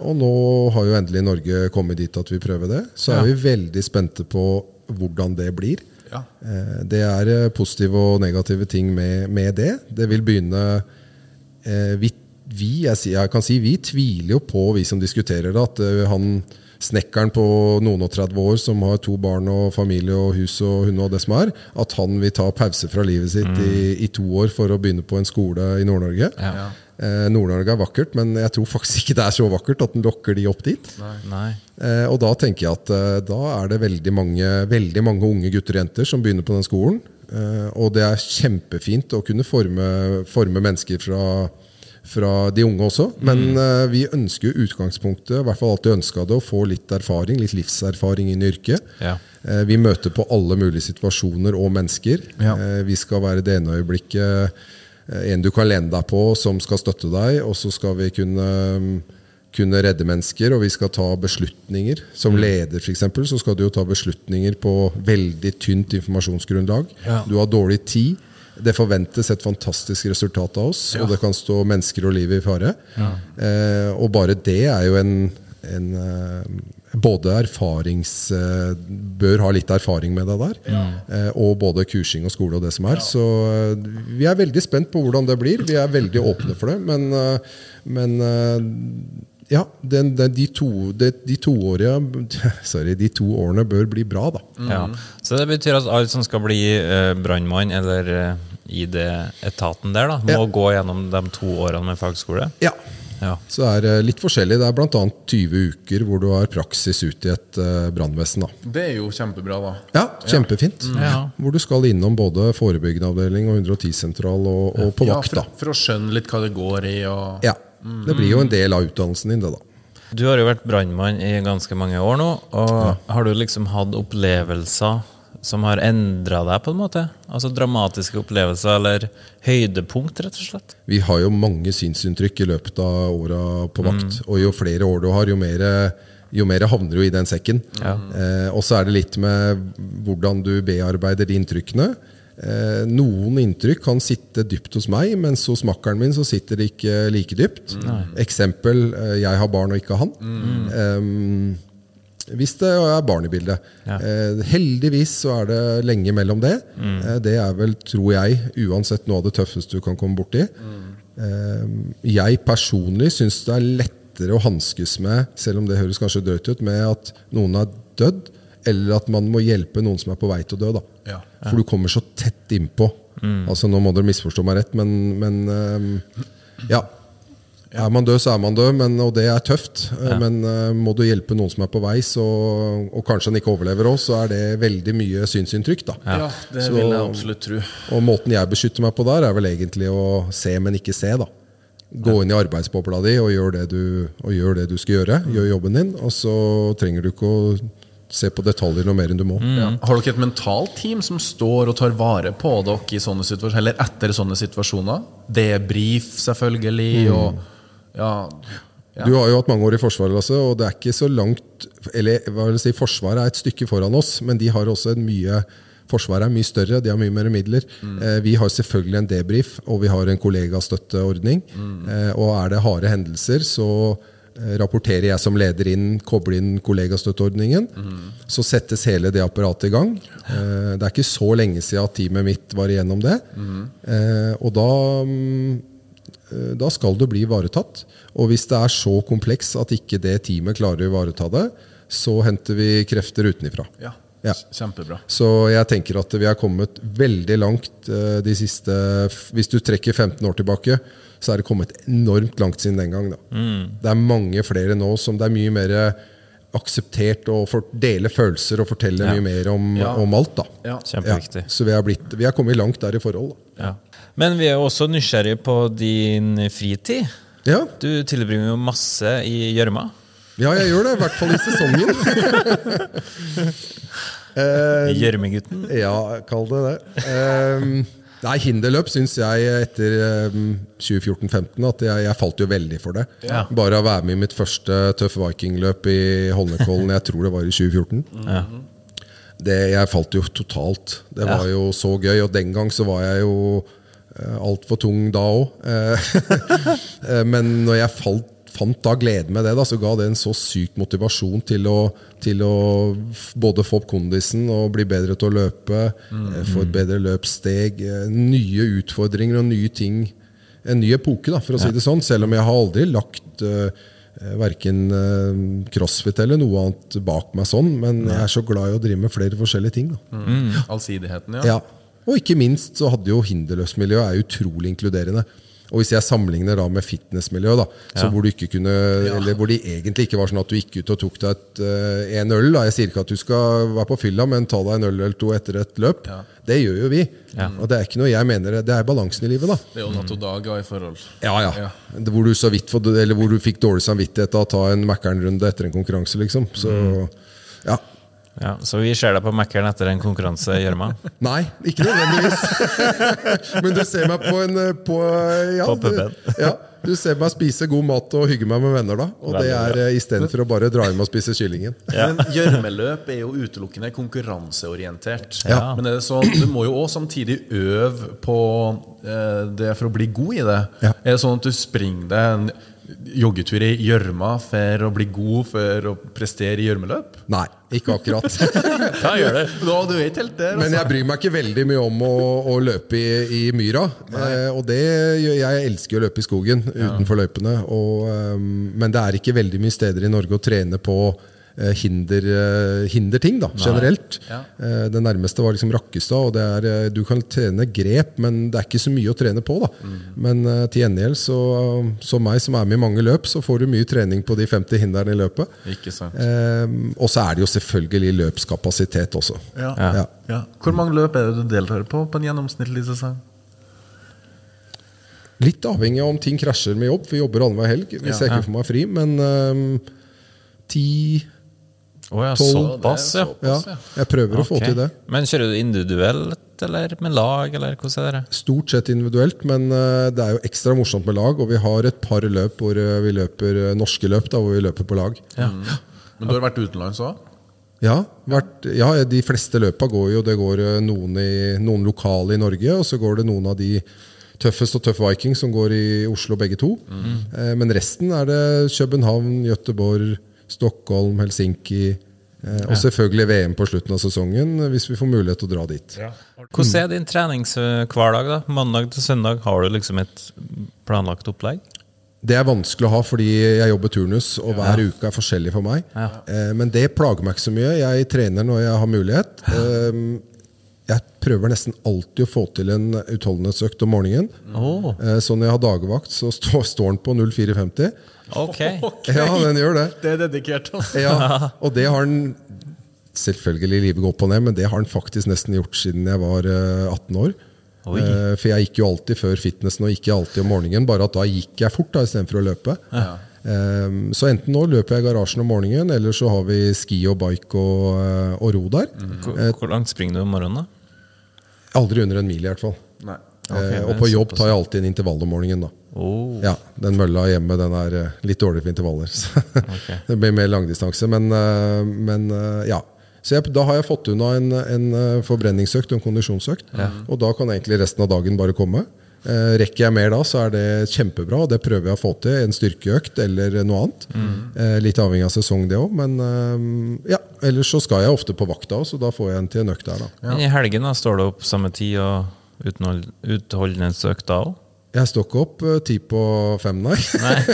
og nå har jo endelig Norge kommet dit at vi prøver det. Så Ja. er vi veldig spente på hvordan det blir. Ja. Eh, det er eh, positive og negative ting med, med det. Det vil begynne eh, vi, vi, jeg, jeg kan si vi tviler jo på, vi som diskuterer det, at han snekkeren på noen og 30 år som har to barn og familie og hus og hund og det som er, at han vil ta pause fra livet sitt i, i to år for å begynne på en skole i Nord-Norge. Ja. Eh, Nord-Norge er vakkert, men jeg tror faktisk ikke det er så vakkert at den lokker de opp dit. Nei. Eh, og da tenker jeg at eh, da er det veldig mange, veldig mange unge gutter og jenter som begynner på den skolen. Eh, og det er kjempefint å kunne forme, forme mennesker fra, fra de unge også. Men eh, vi ønsker jo utgangspunktet, i hvert fall alltid ønska det, å få litt erfaring, litt livserfaring inn i yrket. Ja. Eh, Vi møter på alle mulige situasjoner og mennesker. Ja. Eh, Vi skal være det ene øyeblikket eh, en du kan lene deg på, som skal støtte deg, og så skal vi kunne, mm, kunne redde mennesker, og vi skal ta beslutninger. Som leder for eksempel, så skal du jo ta beslutninger på veldig tynt informasjonsgrunnlag. Ja. Du har dårlig tid. Det forventes et fantastisk resultat av oss, og det kan stå mennesker og liv i fare. Eh, og bare det er jo en, en eh, Både erfarings eh, Bør ha litt erfaring med det der. Eh, og både kursing og skole og det som er. Så eh, vi er veldig spent på hvordan det blir. Vi er veldig åpne for det. Men, men ja, den, den, de, to, de, de, toårige, (laughs) sorry, de to årene bør bli bra, da. Ja. Så det betyr at alle som skal bli uh, brannmann eller uh, i det etaten der, da, må Ja. gå gjennom de to årene med fagskole? Ja. Ja. Så det er eh, litt forskjellig. Det er bl.a. 20 uker hvor du har praksis ut i et uh, brannvesen. Det er jo kjempebra, da. Ja, kjempefint. Ja. Hvor du skal innom både forebyggende avdeling og 110-sentral og, og på Ja, vakt. for, for å skjønne litt hva det går i. Og... Ja, Det blir jo en del av utdannelsen din, det da. Du har jo vært brannmann i ganske mange år nå. og Har du liksom hatt opplevelser som har endra deg, på en måte? Altså Dramatiske opplevelser, eller høydepunkt, rett og slett? Vi har jo mange synsinntrykk i løpet av åra på vakt. Og jo flere år du har, jo mer, jo mer havner du i den sekken. Eh, og så er det litt med hvordan du bearbeider de inntrykkene. Eh, noen inntrykk kan sitte dypt hos meg, mens hos makkeren min så sitter det ikke like dypt. Eksempel eh, jeg har barn og ikke han. Eh, hvis det er barn i bildet. Ja. Eh, heldigvis så er det lenge mellom det. Eh, det er vel, tror jeg, uansett noe av det tøffeste du kan komme borti. Eh, jeg personlig syns det er lettere å hanskes med, selv om det høres kanskje drøyt ut, med at noen er dødd, eller at man må hjelpe noen som er på vei til å dø. da. Ja. For du kommer så tett innpå. Altså, nå må dere misforstå meg rett, men, men eh, ja. Er man død, så er man død, men, og det er tøft. Ja. Men uh, må du hjelpe noen som er på vei, så, og kanskje han ikke overlever òg, så er det veldig mye synsinntrykk. da. Ja, det Så- vil jeg absolutt tro. Og måten jeg beskytter meg på der, er vel egentlig å se, men ikke se. da. Gå inn i arbeidsbobla di og gjør det du, og gjør det du skal gjøre. Gjør jobben din. Og så trenger du ikke å se på detaljer noe mer enn du må. Ja. Har dere et mentalt team som står og tar vare på dere i sånne situasjoner, eller etter sånne situasjoner? Debrief, selvfølgelig, og ja, ja. Du har jo hatt mange år i Forsvaret, Lasse, og det er ikke så langt Eller hva vil jeg si, Forsvaret er et stykke foran oss, men de har også en mye Forsvaret er mye større, de har mye mer midler. Eh, vi har selvfølgelig en debrief, og vi har en kollegastøtteordning. Eh, og er det harde hendelser, så eh, rapporterer jeg som leder inn, kobler inn kollegastøtteordningen. Så settes hele det apparatet i gang. Det er ikke så lenge siden at teamet mitt var igjennom det. Eh, og da mm, da skal du bli ivaretatt. Og hvis det er så kompleks at ikke det teamet klarer å ivareta det, så henter vi krefter utenifra. ja. Ja. Kjempebra. Så jeg tenker at vi har kommet veldig langt eh, de siste Hvis du trekker 15 år tilbake, så er det kommet enormt langt siden den gang. Da. Det er mange flere nå som det er mye mer akseptert å dele følelser og fortelle Ja. mye mer om, Ja. om alt. da. Ja. Kjempeviktig. Så vi har, blitt, vi har kommet langt der i forhold. Da. Ja. Men vi er jo også nysgjerrige på din fritid. Ja. Du tilbringer jo masse i gjørma. ja, jeg gjør det. I hvert fall i sesongen. Gjørmegutten? (laughs) Gjørmegutten. Ja, kall det det. Uh, nei, hinderløp syns jeg etter ehm, 2014-15 at jeg, jeg falt jo veldig for det. Ja. Bare å være med i mitt første Tøff Viking-løp i Holmenkollen, jeg tror det var i 2014. Ja. Det, jeg falt jo totalt. Det var jo så gøy, og den gang så var jeg jo uh, altfor tung da òg. (laughs) men når jeg falt, fant da glede med det, da, så ga det en så syk motivasjon til å, til å både få opp kondisen og bli bedre til å løpe, Mm. få et bedre løpssteg, eh, nye utfordringer og nye ting. En ny epoke, da, for å si det sånn. Selv om jeg har aldri lagt uh, verken eh, crossfit eller noe annet bak meg sånn, men jeg er så glad i å drive med flere forskjellige ting. Da. Allsidigheten, ja. Ja. Og ikke minst så hadde jo hinderløpsmiljøet er utrolig inkluderende. Og hvis jeg sammenligner da med fitnessmiljø, da, så Ja. hvor du ikke kunne Eller hvor det egentlig ikke var sånn at du gikk ut og tok deg et, eh, en øl. Da. Jeg sier ikke at du skal være på fylla, men ta deg en øl eller to etter et løp. Det gjør jo vi. Og det er ikke noe jeg mener Det er balansen i livet, da. Det er jo natt og dag i forhold. Ja, ja. Hvor du så vidt får- Eller hvor du fikk dårlig samvittighet av å ta en Mækkern-runde etter en konkurranse, liksom. Så ja. Ja, så vi ser deg på Mækkern etter en konkurranse, Gjørma. (laughs) Nei, ikke nødvendigvis. (laughs) Men du ser meg på en eh, på, ja, På puben. Ja, du ser meg spise god mat og hygge meg med venner, da. Og det Veldig er eh, istedenfor å bare dra hjem og spise kyllingen. (laughs) Men gjørmeløp er jo utelukkende konkurranseorientert. Ja. Men er det sånn, du må jo også samtidig øve på eh, det for å bli god i det. Ja. Er det sånn at du springer deg joggetur i gjørma for å bli god for å prestere i gjørmeløp? Nei, ikke akkurat. (laughs) ja, gjør det? Nå, du vet helt der, Men altså. jeg bryr meg ikke veldig mye om å, å løpe i, i myra. Eh, og det gjør jeg elsker å løpe i skogen utenfor løypene. Og, um, men det er ikke veldig mye steder i Norge å trene på hinder, eh, hinderting, da, generelt. Ja. Eh, det nærmeste var liksom Rakkestad. Og det er, eh, du kan trene grep, men det er ikke så mye å trene på. da. Men eh, til gjengjeld, så, som meg som er med i mange løp, så får du mye trening på de 50 hindrene i løpet. Ikke sant. Eh, og så er det jo selvfølgelig løpskapasitet også. Ja. Ja. Ja. Hvor mange løp er det du deltar på på en gjennomsnittlig sesong? Litt avhengig av om ting krasjer med jobb, vi jobber annenhver helg. Hvis Ja. jeg ikke får meg fri. Men um, ti Å ja, såpass, ja. ja, Jeg prøver å få til det. Men kjører du individuelt, eller med lag, eller hvordan er det? Stort sett individuelt, men eh, det er jo ekstra morsomt med lag. Og vi har et par løp hvor eh, vi løper eh, norske løp, da, hvor vi løper på lag. Men du har vært utenlands òg? Ja, vært, ja, de fleste løpa går jo Det går noen, i, noen lokale i Norge, og så går det noen av de Tøffest og Tøff Viking som går i Oslo, begge to. Mm. men resten er det København, Gøteborg, Stockholm, Helsinki. Eh, og selvfølgelig VM på slutten av sesongen, eh, hvis vi får mulighet til å dra dit. Hvordan er din treningshverdag? da? Mandag til søndag, har du liksom et planlagt opplegg? Det er vanskelig å ha fordi jeg jobber turnus, og hver uke er forskjellig for meg. Eh, men det plager meg ikke så mye. Jeg trener når jeg har mulighet. (laughs) Eh, jeg prøver nesten alltid å få til en utholdenhetsøkt om morgenen. Eh, så når jeg har dagvakt, så stå, står den på 0450. (laughs) ok. Ja, den gjør det. Det er dedikert. Altså. Ja, (laughs) og det har den Selvfølgelig livet går opp og ned, men det har den faktisk nesten gjort siden jeg var eh, 18 år. Oi. Eh, For jeg gikk jo alltid før fitnessen og ikke alltid om morgenen. Bare at da gikk jeg fort da istedenfor å løpe. Eh, Så enten nå løper jeg i garasjen om morgenen, eller så har vi ski og bike og, eh, og ro der. Hvor, hvor langt springer du om morgenen? da? Aldri under en mil, i hvert fall. Eh, og er på jobb tar jeg alltid en intervall om morgenen. da Oh, Ja, Den mølla hjemme den er eh, litt dårlig for intervaller. (laughs) så (laughs) det blir mer langdistanse. Men, eh, men ja. Så jeg, da har jeg fått unna en, en forbrenningsøkt og en kondisjonsøkt. Og da kan egentlig resten av dagen bare komme. Eh, rekker jeg mer da, så er det kjempebra, og det prøver jeg å få til. En styrkeøkt eller noe annet. Eh, litt avhengig av sesong, det òg. Men eh, ja, ellers så skal jeg ofte på vakta òg, så da får jeg en til en økt der, da. Men I helgen da, står du opp samme tid og utholdenhetsøkt da òg? Jeg står ikke opp ti på fem, nei.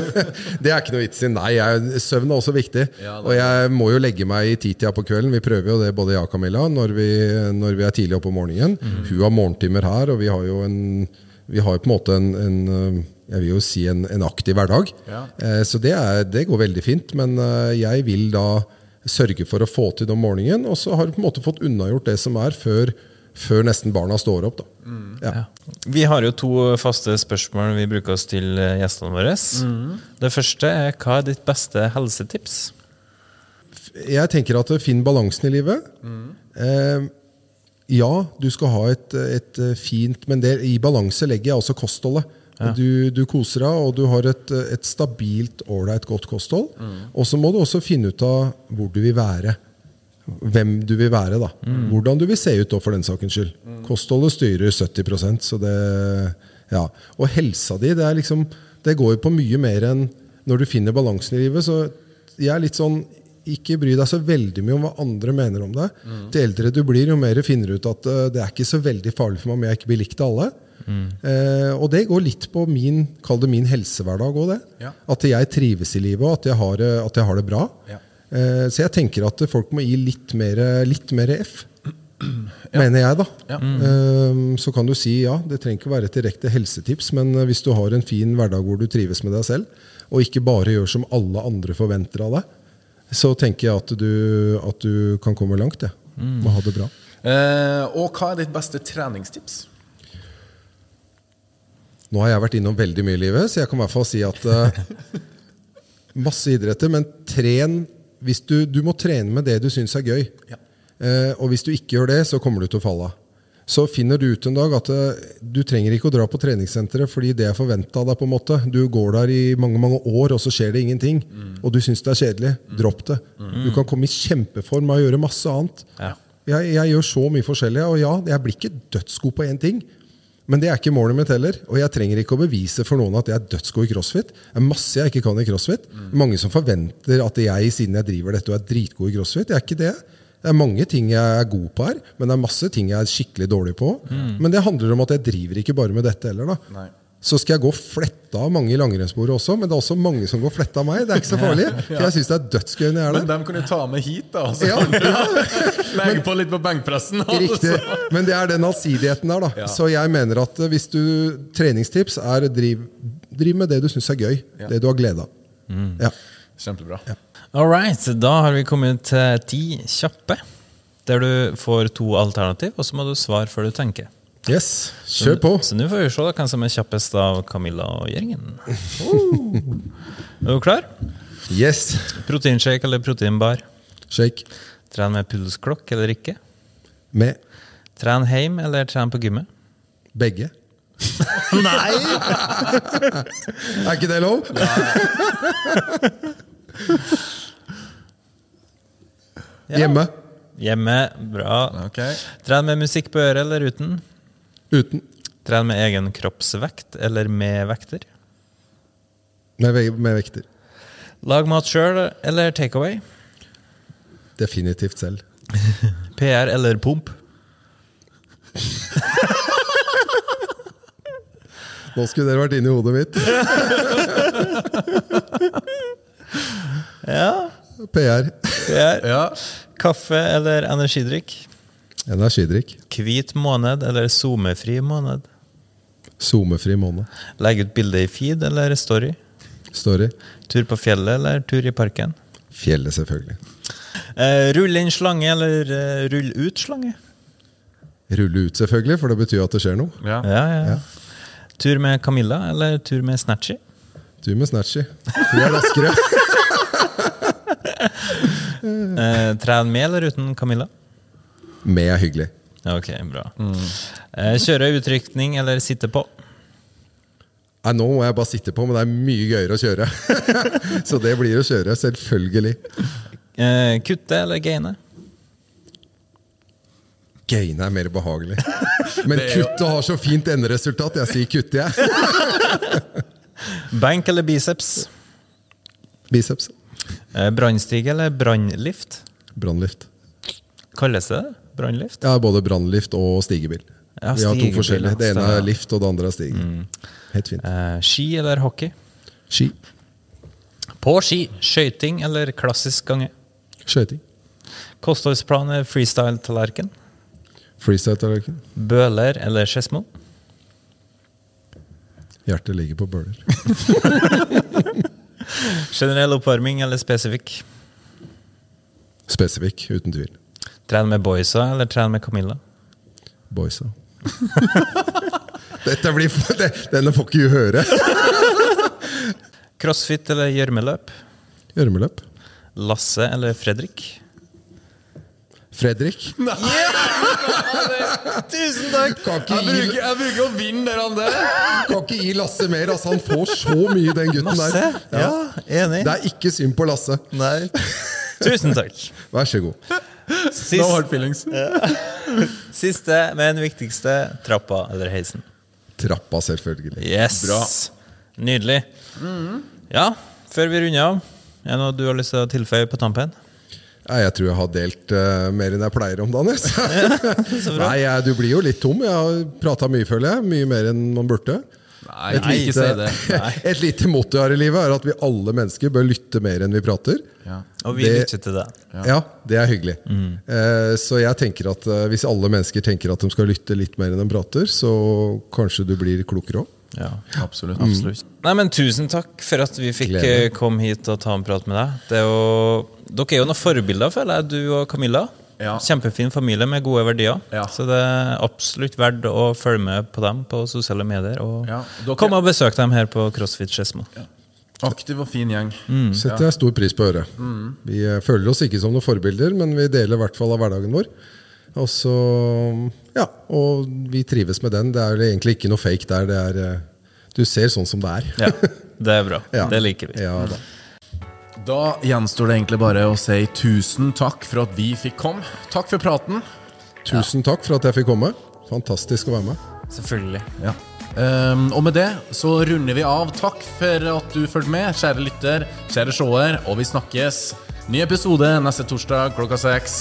(laughs) det er ikke noe vits i. Nei, jeg, søvn er også viktig. og jeg må jo legge meg i titida på kvelden. Vi prøver jo det, både jeg og Camilla, når vi, når vi er tidlig oppe om morgenen. Hun har morgentimer her, og vi har jo en vi har jo på en måte en, en eh, jeg vil jo si en, en aktiv hverdag. Ja. så det, er, det går veldig fint. Men eh, jeg vil da sørge for å få til det om morgenen, og så har du på en måte fått unnagjort det som er, før, før nesten barna står opp. da. Ja. Vi har jo to faste spørsmål vi bruker oss til eh, gjestene våre. Det første er hva er ditt beste helsetips? jeg tenker at finn balansen i livet. Eh, ja, du skal ha et, et fint Men det, i balanse legger jeg også kostholdet. Du, du koser deg, og du har et, et stabilt, ålreit, godt kosthold. Og så må du også finne ut av hvor du vil være. Hvem du vil være. da Hvordan du vil se ut, da, for den sakens skyld. Kostholdet styrer 70% så det ja. Og helsa di, det er liksom Det går jo på mye mer enn når du finner balansen i livet. Så jeg er litt sånn ikke bry deg så veldig mye om hva andre mener om deg. Til eldre du blir, jo mer finner du ut at uh, det er ikke så veldig farlig for meg om jeg ikke blir likt av alle. Eh, og det går litt på min kall det min helsehverdag òg, det. Ja. At jeg trives i livet, og at jeg har, at jeg har det bra. Ja. Uh, så jeg tenker at folk må gi litt mer, litt mer F. mener jeg, da. Ja. Ehm, Så kan du si ja, det trenger ikke være et direkte helsetips, men hvis du har en fin hverdag hvor du trives med deg selv, og ikke bare gjør som alle andre forventer av deg, så tenker jeg at du, at du kan komme langt. Ja. Mm. Ha det bra. Eh, og hva er ditt beste treningstips? Nå har jeg vært innom veldig mye i livet, så jeg kan i hvert fall si at eh, (laughs) Masse idretter, men tren hvis du, du må trene med det du syns er gøy. Ja. Eh, og hvis du ikke gjør det, så kommer du til å falle av. Så finner du ut en dag at eh, du trenger ikke å dra på treningssenteret fordi det er forventa av deg. på en måte. Du går der i mange mange år, og så skjer det ingenting. Og du syns det er kjedelig. Dropp det. Du kan komme i kjempeform av å gjøre masse annet. Ja. Jeg, jeg gjør så mye forskjellig, og ja, jeg blir ikke dødsgod på én ting. Men det er ikke målet mitt heller. Og jeg trenger ikke å bevise for noen at jeg er dødsgod i crossfit. Det er masse jeg ikke kan i crossfit. Mange som forventer at jeg, siden jeg driver dette, og er dritgod i crossfit. Jeg er ikke det. Det er mange ting jeg er god på her, men det er masse ting jeg er skikkelig dårlig på. Men det handler om at jeg driver ikke bare med dette heller. da. Nei. Så skal jeg gå fletta av mange i langrennssporet også, men det er også mange som går fletta av meg. Det er ikke så farlig, (laughs) for jeg syns det er dødsgøy når jeg er Men dem kan du ta med hit, da. Altså. Ja, (laughs) (laughs) Legge på litt på benkpressen. altså. Riktig. Men det er den allsidigheten der, da. Ja. Så jeg mener at eh, hvis du Treningstips er driv, driv med det du syns er gøy. Det du har glede av. Ja. Kjempebra. All right, da har vi kommet til ti kjappe. Der du får to alternativ, og så må du svare før du tenker. Yes, kjør på. Så nå får vi se da hvem som er kjappest av Camilla og gjengen. (laughs) Er du klar? Yes. Proteinshake eller proteinbar? Shake. Tren med pulsklokk eller ikke? Med Tren hjem eller tren på gymmet? begge. (laughs) Nei! (laughs) er ikke det lov? Hjemme. Hjemme, bra. Okay. Tren med musikk på øret eller uten? Uten. Tren med egen kroppsvekt eller med vekter? Med, ve- med vekter. Lag mat sjøl eller takeaway? Definitivt selv. (laughs) PR eller pump? (laughs) Nå skulle dere vært inni hodet mitt. (laughs) Ja. PR. PR. (laughs) Ja. Kaffe eller energidrikk? Energidrikk. Hvit måned eller SoMe-fri måned? SoMe-fri måned. Legge ut bilde i feed eller story? Story. Tur på fjellet eller tur i parken? Fjellet, selvfølgelig. Eh, rulle inn slange eller eh, rulle ut slange? Rulle ut, selvfølgelig, for det betyr at det skjer noe. Ja. Ja, ja. Tur med Camilla eller tur med Snatchy? Tur med Snatchy. Hun er raskere. (laughs) (laughs) Eh, tren med eller uten Camilla? Med er hyggelig. Ok, bra. Eh, kjøre utrykning eller sitte på? Nei, nå må jeg bare sitte på, men det er mye gøyere å kjøre. (laughs) Så det blir å kjøre, selvfølgelig. Eh, kutte eller gaine? Gaine er mer behagelig. (laughs) Men kutte har så fint enderesultat. Jeg sier kutte, jeg. Bank eller biceps? Biceps. Eh, Brannstige eller brannlift? Brannlift. Kalles det? Brannlift? Ja, både brannlift og stigebil. Ja, Vi har to forskjellige. Det ene er lift, og det andre er stige. Helt fint. Eh, ski eller hockey? Ski. På ski. Skøyting eller klassisk gange? Skøyting. Kostholdsplan er freestyle-tallerken? Freestyle-tallerken. Bøler eller Skedsmo? Hjertet ligger på bøler. (laughs) Generell oppvarming eller spesifikk? Spesifikk, uten tvil. Trene med boysa eller trene med Camilla? Boysa. Dette blir det, Denne får ikke du høre. Crossfit eller gjørmeløp? Gjørmeløp. Lasse eller Fredrik? Fredrik. (laughs) Tusen takk! Jeg bruker, jeg bruker å vinne der, Ande. kan ikke gi Lasse mer. Altså, han får så mye, den gutten der. Ja, enig. Det er ikke synd på Lasse. Nei. Tusen takk. Vær så god. No hard feelings. siste, men viktigste trappa eller heisen. Trappa, selvfølgelig. Yes! Bra. Nydelig. Ja, før vi runder av, er det noe du har lyst til å tilføye på tampen? Ja, jeg tror jeg har delt uh, mer enn jeg pleier om dagen. (laughs) Nei, jeg, Du blir jo litt tom. Jeg har prata mye, føler jeg. Mye mer enn man burde. Nei, Et ikke si det. lite, (laughs) et lite motto her i livet, er at vi alle mennesker bør lytte mer enn vi prater. Ja. Og vi Det- lytter til det. Ja, det er hyggelig. Eh, så jeg tenker at eh, hvis alle mennesker tenker at de skal lytte litt mer enn de prater, så kanskje du blir klokere òg. Ja. Absolutt. Absolutt. Nei, men Tusen takk for at vi fikk Glede. eh, komme hit og ta en prat med deg. Det er jo, dere er jo noen forbilder, føler jeg, du og Camilla. Ja. Kjempefin familie med gode verdier. Ja. Så det er absolutt verdt å følge med på dem på sosiale medier. Og Ja, dere- komme og besøke dem her på CrossFit Skedsmo. Aktiv og fin gjeng. setter jeg stor pris på å høre. Vi eh, føler oss ikke som noen forbilder, men vi deler i hvert fall av hverdagen vår. Og så, ja, og vi trives med den. Det er egentlig ikke noe fake der. Det er, eh, du ser sånn som det er. Ja, det er bra. (laughs) Ja. Det liker vi. Ja da. Da gjenstår det egentlig bare å si tusen takk for at vi fikk komme. Takk for praten. Tusen takk for at jeg fikk komme. Fantastisk å være med. Selvfølgelig. Ja. Um, og med det så runder vi av. Takk for at du fulgte med, kjære lytter, kjære seer, og vi snakkes. Ny episode neste torsdag klokka seks.